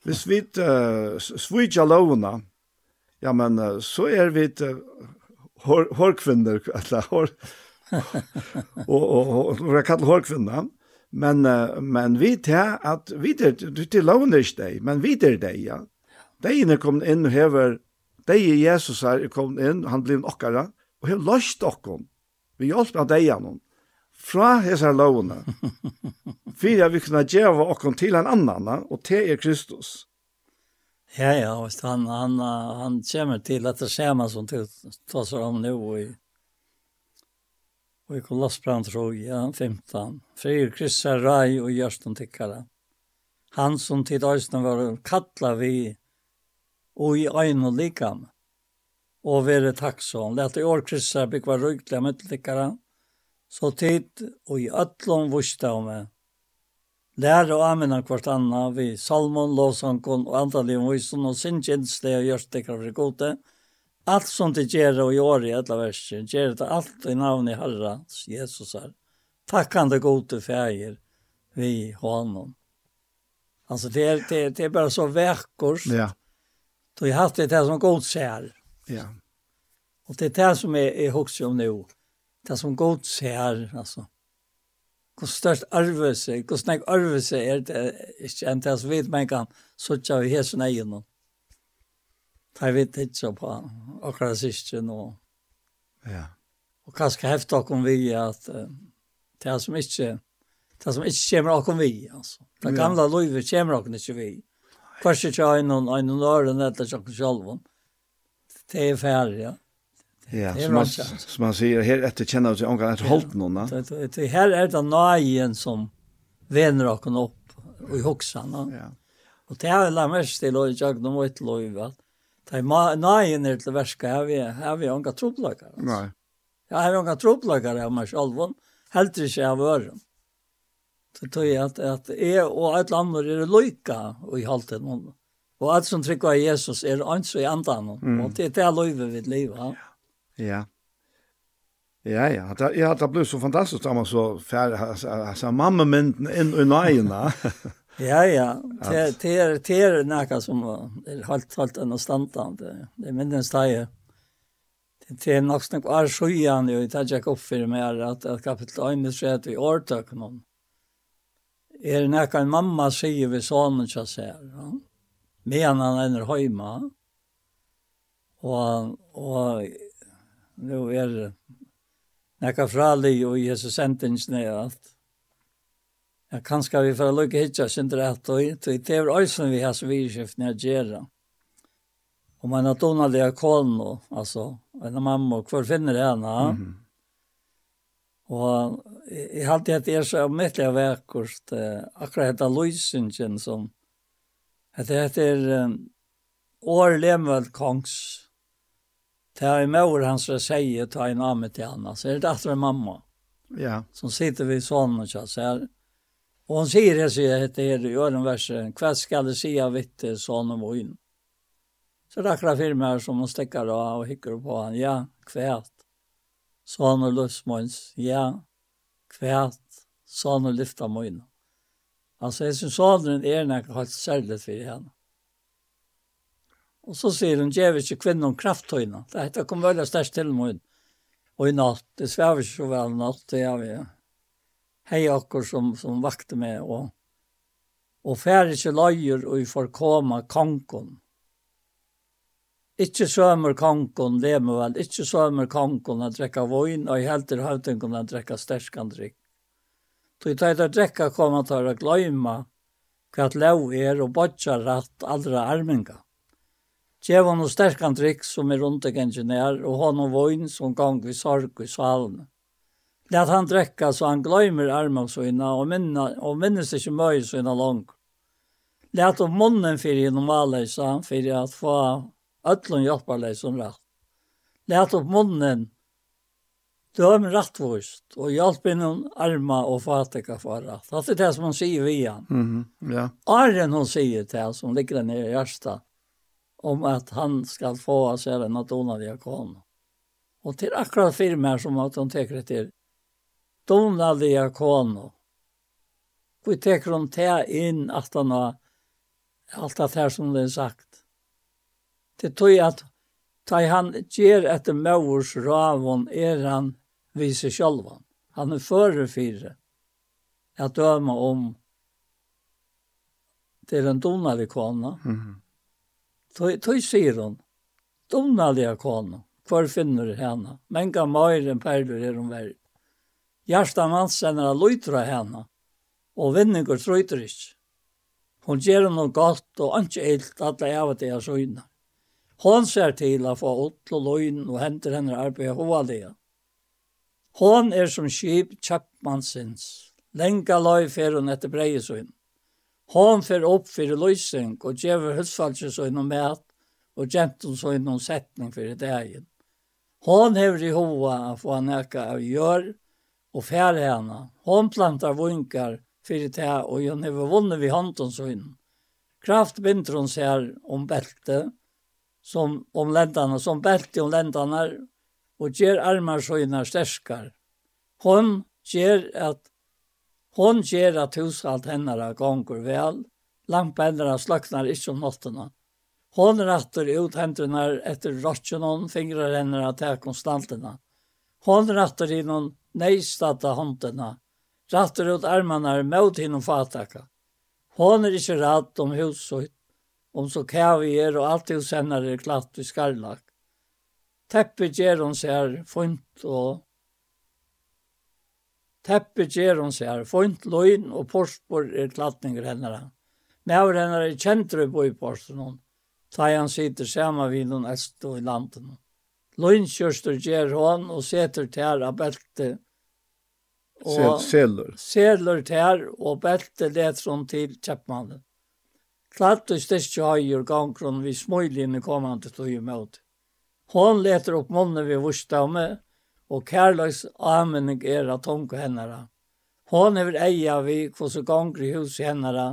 hvis vi uh, svitja lovene, ja, men uh, så er vi uh, hår, hårkvinner, eller hår, og, og, og, og jeg kaller hårkvinner, men, uh, men vi tar at vi er, du til lovene ikke deg, men vi er deg, ja. De er kommet inn og hever, deg Jesus er kom inn, han blir okkara, og har løst okkon vi hjelp av deg gjennom, fra hese lovene, for at vi kunne gjøre oss til en annan, og til er Kristus. Ja, ja, visst, han, han, han kommer til dette skjema som tasser om nå i, i Kolossbrand, tror ja, 15. Fyr kryssar rai og gjørsten tikkara. Han som til øyne var kalla vi og i øyne og likam og være takksom. Lætt i år kristar byggva ryggliga myndlikkara, så tid og i ötlom vusta om meg. Lære og amina kvart anna vi salmon, lovsankon og andaligen vysen og sin sinnsjensle og gjørst gjørstekra for gode. Alt som til gjør og gjør i etla versen, gjør det alt i navn i Herrans, Jesus her. det gode feir vi honom. Altså, det er, det, är, det er bare så veckor. Ja. Du har haft det her som god ser. Ja. Och det är det som är, är högst om nu. Det som god ser, alltså. Hvor størst arvelse, hvor snakk arvelse er det ikke enn det som vi men kan sutja av hesen egen. Da vi så på akkurat siste nå. Ja. Og hva kanskje hefta okkom vi at det som ikke det som ikke kommer okkom vi, altså. Det gamla loivet kommer dere ikke vi. Kanskje ikke en og en og en etter en selv en og en og en Det är färre, ja. Ja, som man, som man säger, här efter känner sig omgången att hållt någon. Det Her er det nøyen som vener dere opp og i hoxarna. Ja. Og det har jeg lagt mest til å gjøre noe de lov, at Det er nøyen er til verska, her vi är. Vi är omgången Nei. Ja, her är omgången tropplökar av mig själv. Helt ikke av øren. Så tror jag at att jag och ett land er lykke lycka i halten honom. Og alt som trykker av Jesus er ønsker i andan, mm. og det er det løyve vi livet. Ja. Ja, ja, ja. det, ja, det ble så fantastisk da man så færre, altså, mamma mynden inn i nøyene. ja, ja, det er, det er noe som er helt, helt enn standard. Det er mynden steg. Det er nok snakk av sjøen, jo, det er ikke opp for mer, at, at kapittel 1 er i årtøkken om. Er det noe en mamma sier ved sånne kjøsser, ja? medan han ender heima. Og, og nu er nekka frali og Jesus sentingsne og alt. Ja, kanskje vi får lukke hitja sindre rett og det er også vi har svirskiftene å gjøre. Og man har donat det kolen nå, altså, en mamma, hvor finner jeg henne? Mm -hmm. Og jeg halte at det er så omvittelig vekkert, eh, akkurat dette løysingen som, at det heter um, År Lemvald Kongs. Det er mor hans som sier ta en av meg til henne. Så er det etter mamma. Ja. Som sitter vid sonen och så här. Och hon säger det så det heter i øren den versen. skal det se av vitt sonen og in. Så racklar filmer som hon stäcker av och hikker på han. Ja, kvärt. Sonen løsmåns. Ja, kvärt. Sonen lyfter månen. Altså, jeg synes sånn er nok helt særlig for henne. Og så sier hun, jeg vet ikke kvinnen om krafttøyene.» krafthøyene. Dette kom veldig størst til meg. Og i natt, det svever ikke så vel natt, det er vi. Hei akkur som, som vakte meg, og, og færre ikke løyer, og vi får komme kongen. Ikke sømer kongen, det må vel, ikke sømer kongen å drekke vøyn, og jeg helter høvdingen å drekke sterskandrikk. Så jeg tar drekka kommer til å gløyma hva et lov er og bodja rett allra arminga. Tjev hon og sterkan drikk som er rundt engineer og hon og voin som gang vi sorg i salen. Lät han dräcka så han gløymer så søgna och, minna, og minnes ikke møy søgna lång. Lät om munnen fyrir gjennom avleisa för att få ötlun hjelparleisen rätt. Lät upp munnen døm och og hjalp innom arma og fatika fara. Det er det som han sier vi han. Mm -hmm. ja. Arren hon sier til som ligger nere i hjärsta om at han skal få av seg en natona diakon. Og til akkurat firmer som at hon teker til Dona diakon. Vi teker hon til inn at han har alt det her som det er sagt. Det tog at Da han gjør etter møvurs ravon er han vise sjálvan. Han er føre fire. Jeg dømer om til en donalig kona. Mm -hmm. Tøy sier hun, donalig kona, hvor finner du henne? Menga møyre perler er hun verdt. Gjersta Mansen er løytra henne, og vinninger trøyter ikke. Hun gjør noe godt og ikke helt alle av det jeg søgner. Hon ser til å få åtl og løgn og henter henne arbeid hovalige. Hon er som skip kjappmannsins. Lenga løy fer hun etter breiesøyn. Hon fer opp fyrir løysing og djever høstfalsesøyn og mæt og gentonsøyn og setning fyrir dagen. Hon hever i hova å få han eka av gjør og fer henne. Hon plantar vunkar fyrir det og hon hever vunnet vi håndonsøyn. Kraft binder ser seg om beltet som om ländarna, som bälte om ländarna och ger armarsöjna stärskar. Hon ger att hon ger att hushalt hennara gånger väl, lampa hennara slöknar inte om notterna. Hon rattar ut händerna efter rotchen hon fingrar hennara till konstanterna. Hon rattar in hon nejstadda hånderna, rattar ut armarna mot hinnom fataka. Hon är inte rätt om huset om så kavier og alt hos henne er klart i skarlak. Teppet gjør hun seg funt og Teppet gjør hun seg funt, løgn og porspor er klatninger hennere. Med henne er kjentre på i porsen ta da han sitter sammen vid noen est i landen. Løgnkjørster gjør hun og seter til av belte og seler. seler tær og belte leter hun til kjeppmannen. Klart og styrst høyur gangron vi smøylinne kom han til tog imot. Hon leter opp munnen vi vurstamme, og kærløys amening er at tonke hennara. Hon er eia vi hvordan ganger i huset hennara,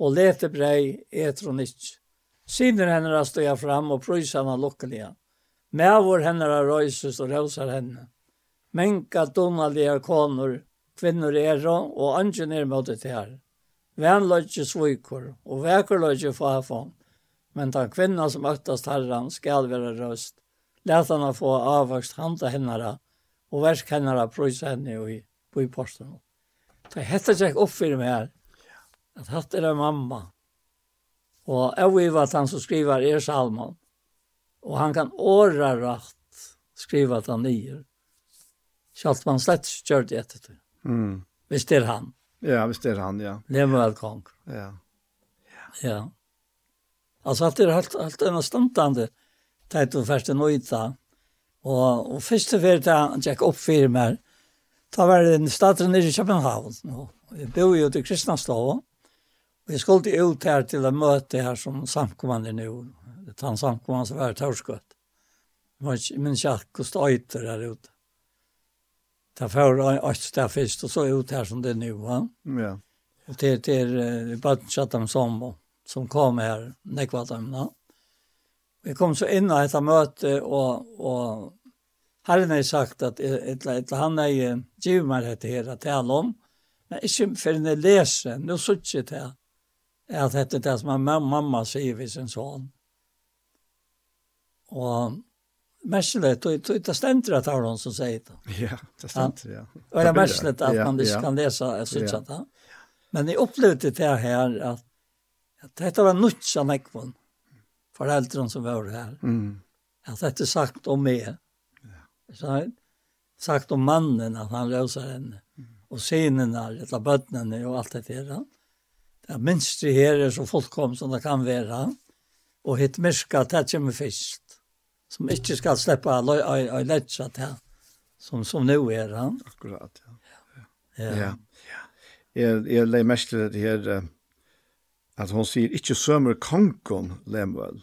og leter brei etter hon ikke. Siner hennara fram og prøysa henne lukkelige. Med vår hennara røyses og røyser henne. Menka donalige konor, kvinner er og angen er mot det her. Vänlöjtje svojkor och väkerlöjtje farfån. Men den kvinna som öktast herran skall vara röst. Lät han få avvöxt handa hennara och värsk hennara pröjsa henne i, på i posten. Det hette sig upp för mig här. Att hatt är mamma. Och jag vet att han som skriver er salmon. Och han kan åra rätt skriva att han nyer. Så att man slett kör det efter. Mm. Visst är han. Ja, visst är han, ja. Lever väl kong. Ja. Ja. Altså att det är helt, helt en stundande tid du först en nöjta. Og, og først det var det jag gick upp för mig. Ta var det en stater nere i København. Og jeg bor jo til i Og jeg skulle ut her til å møte her som samkommande nå. Det var en samkommande som var i Torskott. Jeg minns ikke hvordan det kostade ytter ute ta för att stäffa først, og så ut här som det er nå. Ja. Och det det är bara chatta om som som kom här nekvatamna. Vi kom så inn av et möte och och herren har sagt att ett ett han är ju meg dette det att tale om. Men inte för lese, nå så ikke det här. Att det är det som mamma säger ved sin son. Och märslet då då det ständer att han som säger det. Ja, det ständer ja. Og det märslet att man inte kan läsa så så där. Men jeg opplevde det här att at dette var nødt som jag kom. Föräldrarna som var här. Mm. Att det sagt om mig. Ja. Så sagt om mannen att han löser henne. Mm. Och synerna, eller bøttene og allt det der. Det minst det her är så fullkomligt som det kan vara. Och hitt myrka, det kommer først som inte ska släppa en lättsa til som, som nå er han. Akkurat, ja. Ja. ja. ja. jeg jag lägger mest til det här at hun sier ikke sömmer kongen, Lemuel.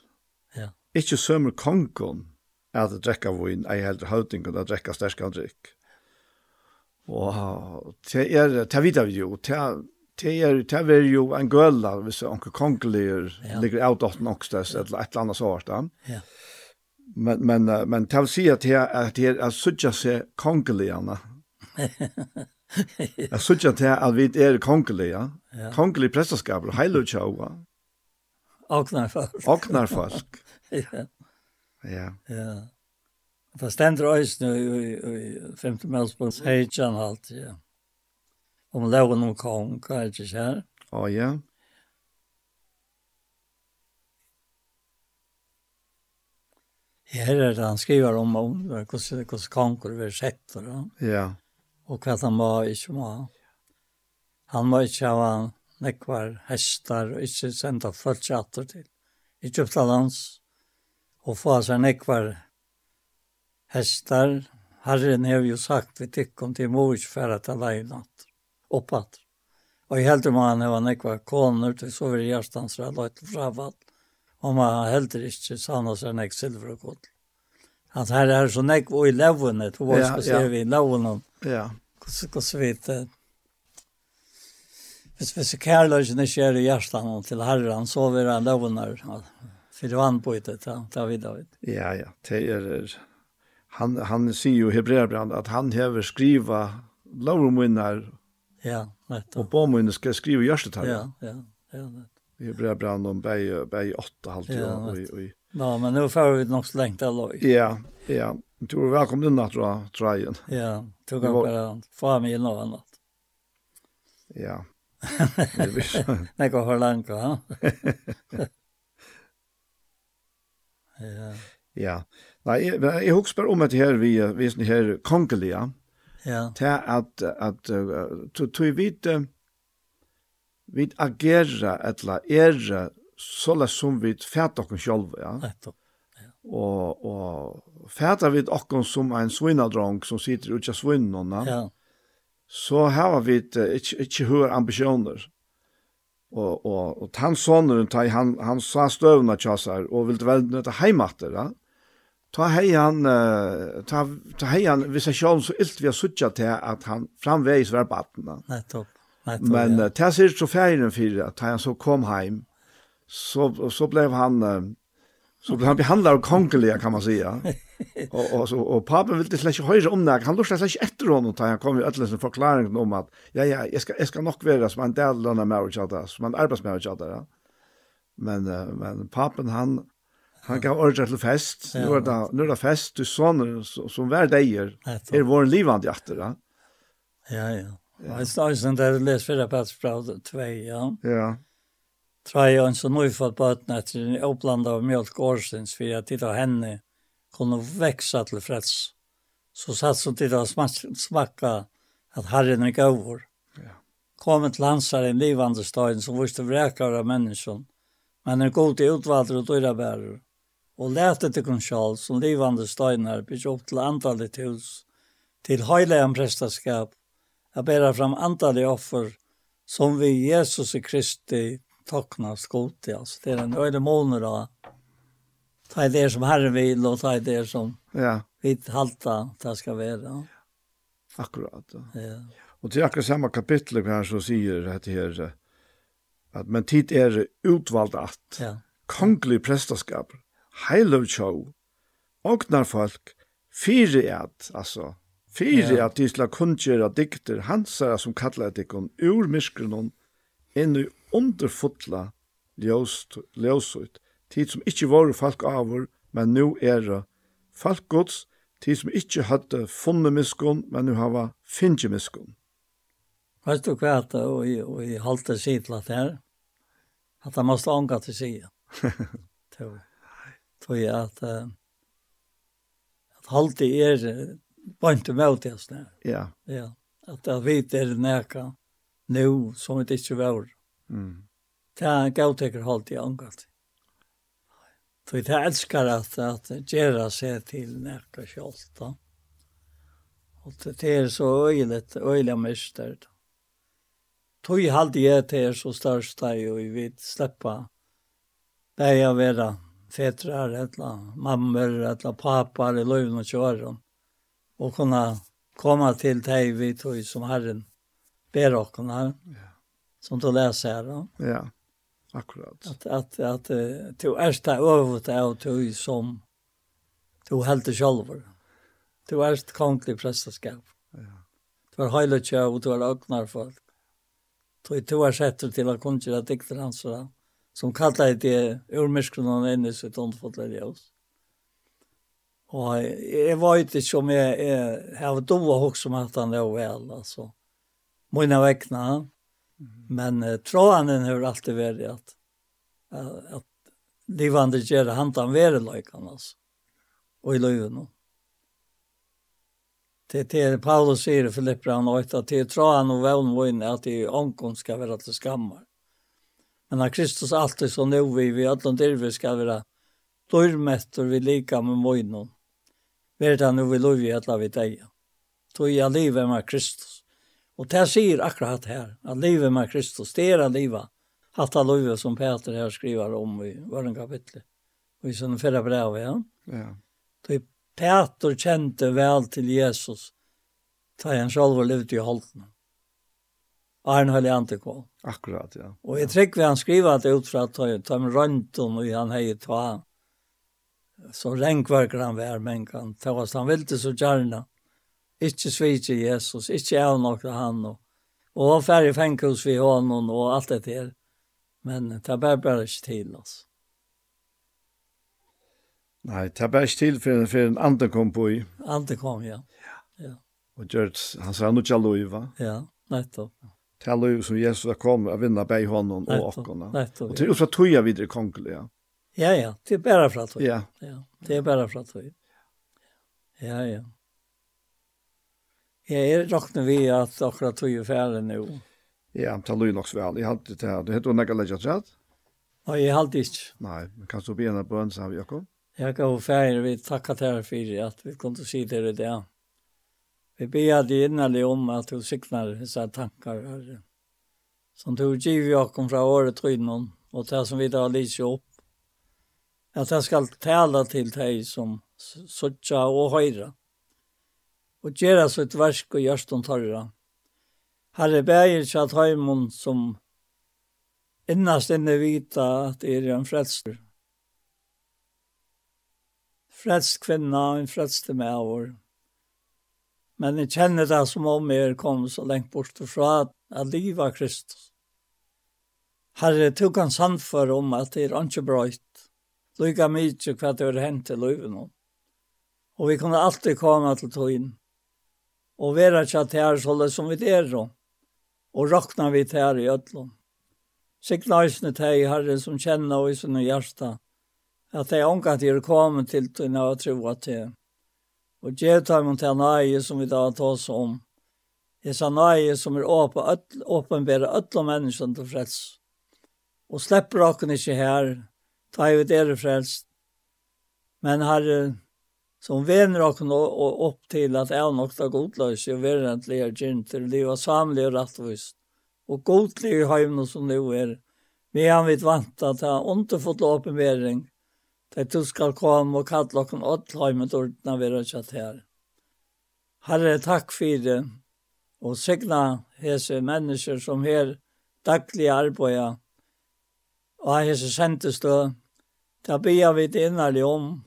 Ja. Ikke sömmer kongen at drekka vin, ei heldre høvdingen at drekka sterska drikk. Og det er, det vet vi jo, det er, det er, det er jo en gøla, hvis onke kongelier ligger i avdotten okstes, eller et eller annet sånt. Ja men men men tal sig att det att här att söka sig kongeligarna. Jag söker att här att vi är kongeliga. Ja. Kongelig prästerskap och heilucha. Oknarfolk. Oknarfolk. ja. Ja. Ja. Fast den dröjs nu i, i 50 mälsbunds hejtjan allt, ja. Om loven om kong, kan jag inte säga. Ja, ja. Her er det han skriver om om hvordan konger var sett. Ja. Og hva han må ikke må. Han må ikke ha nekvar hestar og ikke sende folk til. Egyptalands, og få seg nekvar hestar. Herren har jo sagt vi tikkum til mor ikke færa til leilat oppatt. Og i heldur man han var nekvar koner til så vil hjertans rett og fravatt om man heller ikke sannet seg nek silver og gold. At her er så nek og i levene, to var skal se vi i levene. Ja. Hvordan hvordan vi det? Hvis vi ser kærløsene skjer i hjertan til herren, så vil han levene for vann på det, ta vi David. Ja, ja, det er han han sier jo i hebreerbrand at han hever skriva lovmunnar. Ja, nettopp. Og bomunnar skal skriva gjørstetal. Ja, ja, ja, nettopp i Brebrand om bæg, bäj åtta halvt ja, och och Ja, men nu får vi nok så länge där loj. Ja, ja. Du er velkommen inn, in att dra trajen. Ja, tog upp bare Få mig inn något annat. Ja. Det visst. Nej, går hur? Ja. Ja. jeg, jag, husker bare om att her, vi vi är här konkelia. Ja. Ja. Till att att du du vet vi agerer eller er så såla som vi fæta okken selv, ja. Nettopp. Ja. Og, og fæta vi okken som en svinnadrang som sitter ut av svinnene, ja. så har vi ikkje, ikke hør ambisjoner. Og, og, og han sonen, han, han sa støvna tjassar og ville vel nøtta heimatter, ja. Ta hei han, uh, ta, ta hei han, hvis jeg sjån så ilt vi har suttet til at han framveis var batna. Nettopp Men uh, ser så färgen för att han så kom hem så så blev han så blev han behandlad av kongeliga kan man säga. och och så och pappa ville släcka inte höra om det. Han låtsas släcka efter honom utan han kom ju ödlens förklaring om att ja ja, jag ska jag ska nog vara som en del av marriage att som en arbetsmarriage att ja. Men uh, men pappan han han gav ordet till fest. Nu är det nu är det fest du sonen som vär dejer. Är vår livande efter. Ja ja. Ja. Jag står sen där och läser förra plats från två, ja. Ja. Tre och så nu för på att när det uppland av mjölk årsens för att titta henne kunde växa till freds. Så satt som titta smacka att herren gick över. Ja. Kom ett lansar en livande stad som visste vräkar av människan. Men en god utvalder och dyra bärare. Och lät det till som livande stadnar byggt upp till antalet hus till höjliga prästaskap att bära fram andliga offer som vi Jesus i Kristi tokna skot til oss. Det är en öde måneder då. Ta det som Herren vil, og ta det som ja. vi halta det ska vara. Akkurat. Ja. ja. Och till akkurat samma kapitel här så säger det här att men tid är utvald att ja. konglig prestaskap, heilig show, ognar folk, fyra at, alltså, Fyri ja. at de skulle kunngjøre dikter hansere som kallar dikken ur myskrenon inn i underfotla ljøsut, tid som ikkje var folk avur, men nu er det folk gods, tid som ikkje hadde funnet myskon, men nu hava finnje myskon. Vet du hva det og i, og i halte sidlat her, at han måste ånga til sida. Tror jeg at, at halte er bant til meg til oss Ja. Ja, at jeg vet er nækka nå som det ikke var. Mm. Det er en gautekker holdt i angalt. Så jeg elsker at, at gjøre seg til nækka kjalt da. Og det er så øyelig, øyelig mister. Tog halde jeg til er så størst deg, og vi vil slippe deg å være fetrar, eller mammer, eller papar i løven og kjøren og kunne komme til deg vi tog som Herren ber och kunna ja. som du leser her. Da. Ja, akkurat. Att, att, att du är där övrigt av du som du helt själv. Du är konglig prästerskap. Ja. Du är heilig och du är ögnar folk. Du är sätter till att kunna dikter hans som kallar det urmyskronan i sitt ondfotlar ljus. Ja. Och jag vet inte om jag är har då var också om att han var väl alltså. Mina väckna. Men uh, tråden har alltid varit att att livande ger han han vara likan alltså. Och i löven. Mm det det Paulus säger i Filipperan 8 att det tror han och väl vinn att det ankom ska vara till skammar. Men att Kristus alltid så nu vi vi att de vi ska vara dörrmäster vi lika med vinn vet han nu vi lov i alla vi dig. Tog jag livet med Kristus. Och det säger akkurat här, att leva med Kristus, det är livet. Hatt Att livet som Peter här skriver om i våren kapitel. Och i sånne fyrre brev, ja. Ja. Så Peter kjente vel til Jesus, da han selv livet i holden. Arne han høyde Akkurat, ja. Og jeg trykker han skriver at det ut fra at han rønte og han heier ta som renkverker han vær, men kan ta oss han ville så gjerne. Ikke svitje Jesus, ikke av nok til han. Og, og han færre fengkos vi honom og alt det der. Men det er bare ikke til oss. Nei, det er bare ikke til for, for en andre kom på i. Andre kom, ja. ja. ja. Og gjørt, han sa nu ikke loiva. Ja, nettopp. Det er loiva som Jesus har kommet og vinner bei honom og åkken. Nettopp, ja. Og til å fra tog jeg videre kongelig, Ja. Ja, ja, det er bare fra tog. Ja. ja. Det er bare fra tog. Ja, ja. Jag är råkna vi at akkurat tog er ferdig nå. Ja, det låg nog väl. Jag hade det her. Det heter några lägga chat. Nej, jag hade ikke. Nei, men kan du be en bön så har jag kom. Jag går färre vi tackar till er för att vi kunde si det i det. Vi ber deg innan om at du sikner disse tankar her. Som du giv jag fra från året trynen og det som vi då lyser opp at jeg skal tale til deg som suttja og høyre, og gjøre sitt versk og gjørstånd tørre. Herre beger seg at høymon som innast inne vita at er en frelster. Frelst kvinna, en frelste med vår. Men jeg kjenner det som om jeg kom så lengt bort fra at livet av Kristus. Herre, du kan sannføre om at det er ikke brøyt lykka mykje hva det har hent til løyven. Og vi kunne alltid komme til tøyen og være tjatt her sånn som vi er då. Og råkna vi til her i ødlom. Sikna eisne til herre som kjenner og i sinne hjärsta at det er omgå at jeg kommer til tøyen av troa til. Og gjev tar man til nøye som vi da har tås om. Jeg sa nøye som er åpenbære ødlom menneskene til frels. Og slipper dere ikke her, ta i det er frelst. Men herre, som vener oss nå opp til at jeg nok da godløs, og vil egentlig er gynt til liv og samlig og rettvist. Og godlig i høymen som det er. Vi har vidt vant at jeg har ikke fått åpenbering, Det du skal komme og kalle dere åt høymet ordene vi har kjøtt her. Herre, takk for det, og signa hese mennesker som her daglig arbeider, og hese sendestøy, Det ber vi det innerlig om.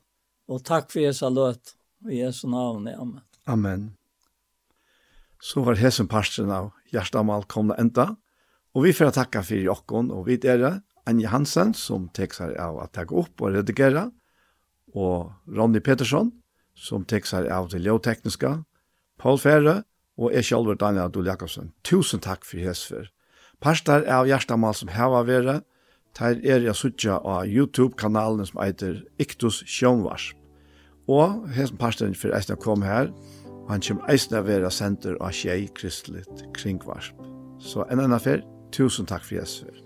Och tack för Jesu löt. I Jesu namn. Amen. Amen. Så var hesen parsten av Gjerstamal komna enda. Og vi får takka för Jokon Og vi er det Anja Hansen som tek seg av å takke opp og redigere. Og Ronny Petersson som tek seg av det ljøtekniske. Paul Fære og jeg selv Daniel Adol Jakobsen. Tusen takk for hesfer. Parster av Gjerstamal som heva været Der er jeg suttja av YouTube-kanalen som heter Iktus Sjønvarsp. Og hesten parten for eisen kom her, og han kommer eisen av vera senter av Kjei kristelig kringvarsp. Så en annen fer, tusen takk for Jesus.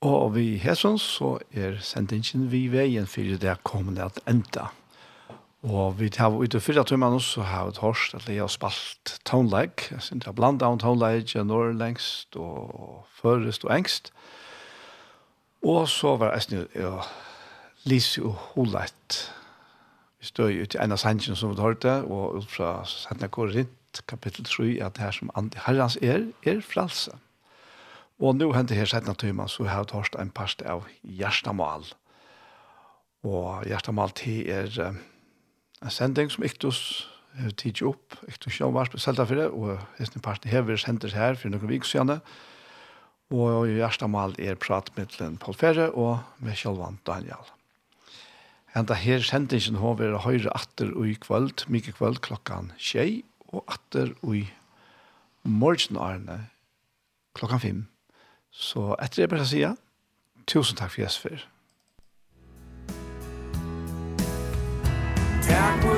Og vi hesson så er sendingen vi veien for det kommende at enda. Og vi har ute fyrre tømmer nå så har vi et at jeg har spalt tonelag. Jeg synes jeg blant annet tonelag når lengst og førest og engst. Og så var jeg snill ja, Lise og Holeit. Vi stod jo til en av sendingen som vi hørte, og ut fra Sandna Korint, kapittel 3, at det her som Herrens er, er fralse. Og nå henter her sett tøyma, så har jeg tørst en parst av Gjerstamal. Og Gjerstamal til er uh, en sending som Iktus har tidsi opp, Iktus Sjønvars på Seltafire, og hesten her hever sender her for noen vik siden. Og Gjerstamal er pratmiddelen Paul Ferre og med Kjølvan Daniel. Enda her sendingen har vi høyre atter og i kvöld, mye kvöld klokkan tjei, og atter og i morgenarne klokkan 5. Så etter det bare å si, tusen takk for Jesper. Takk for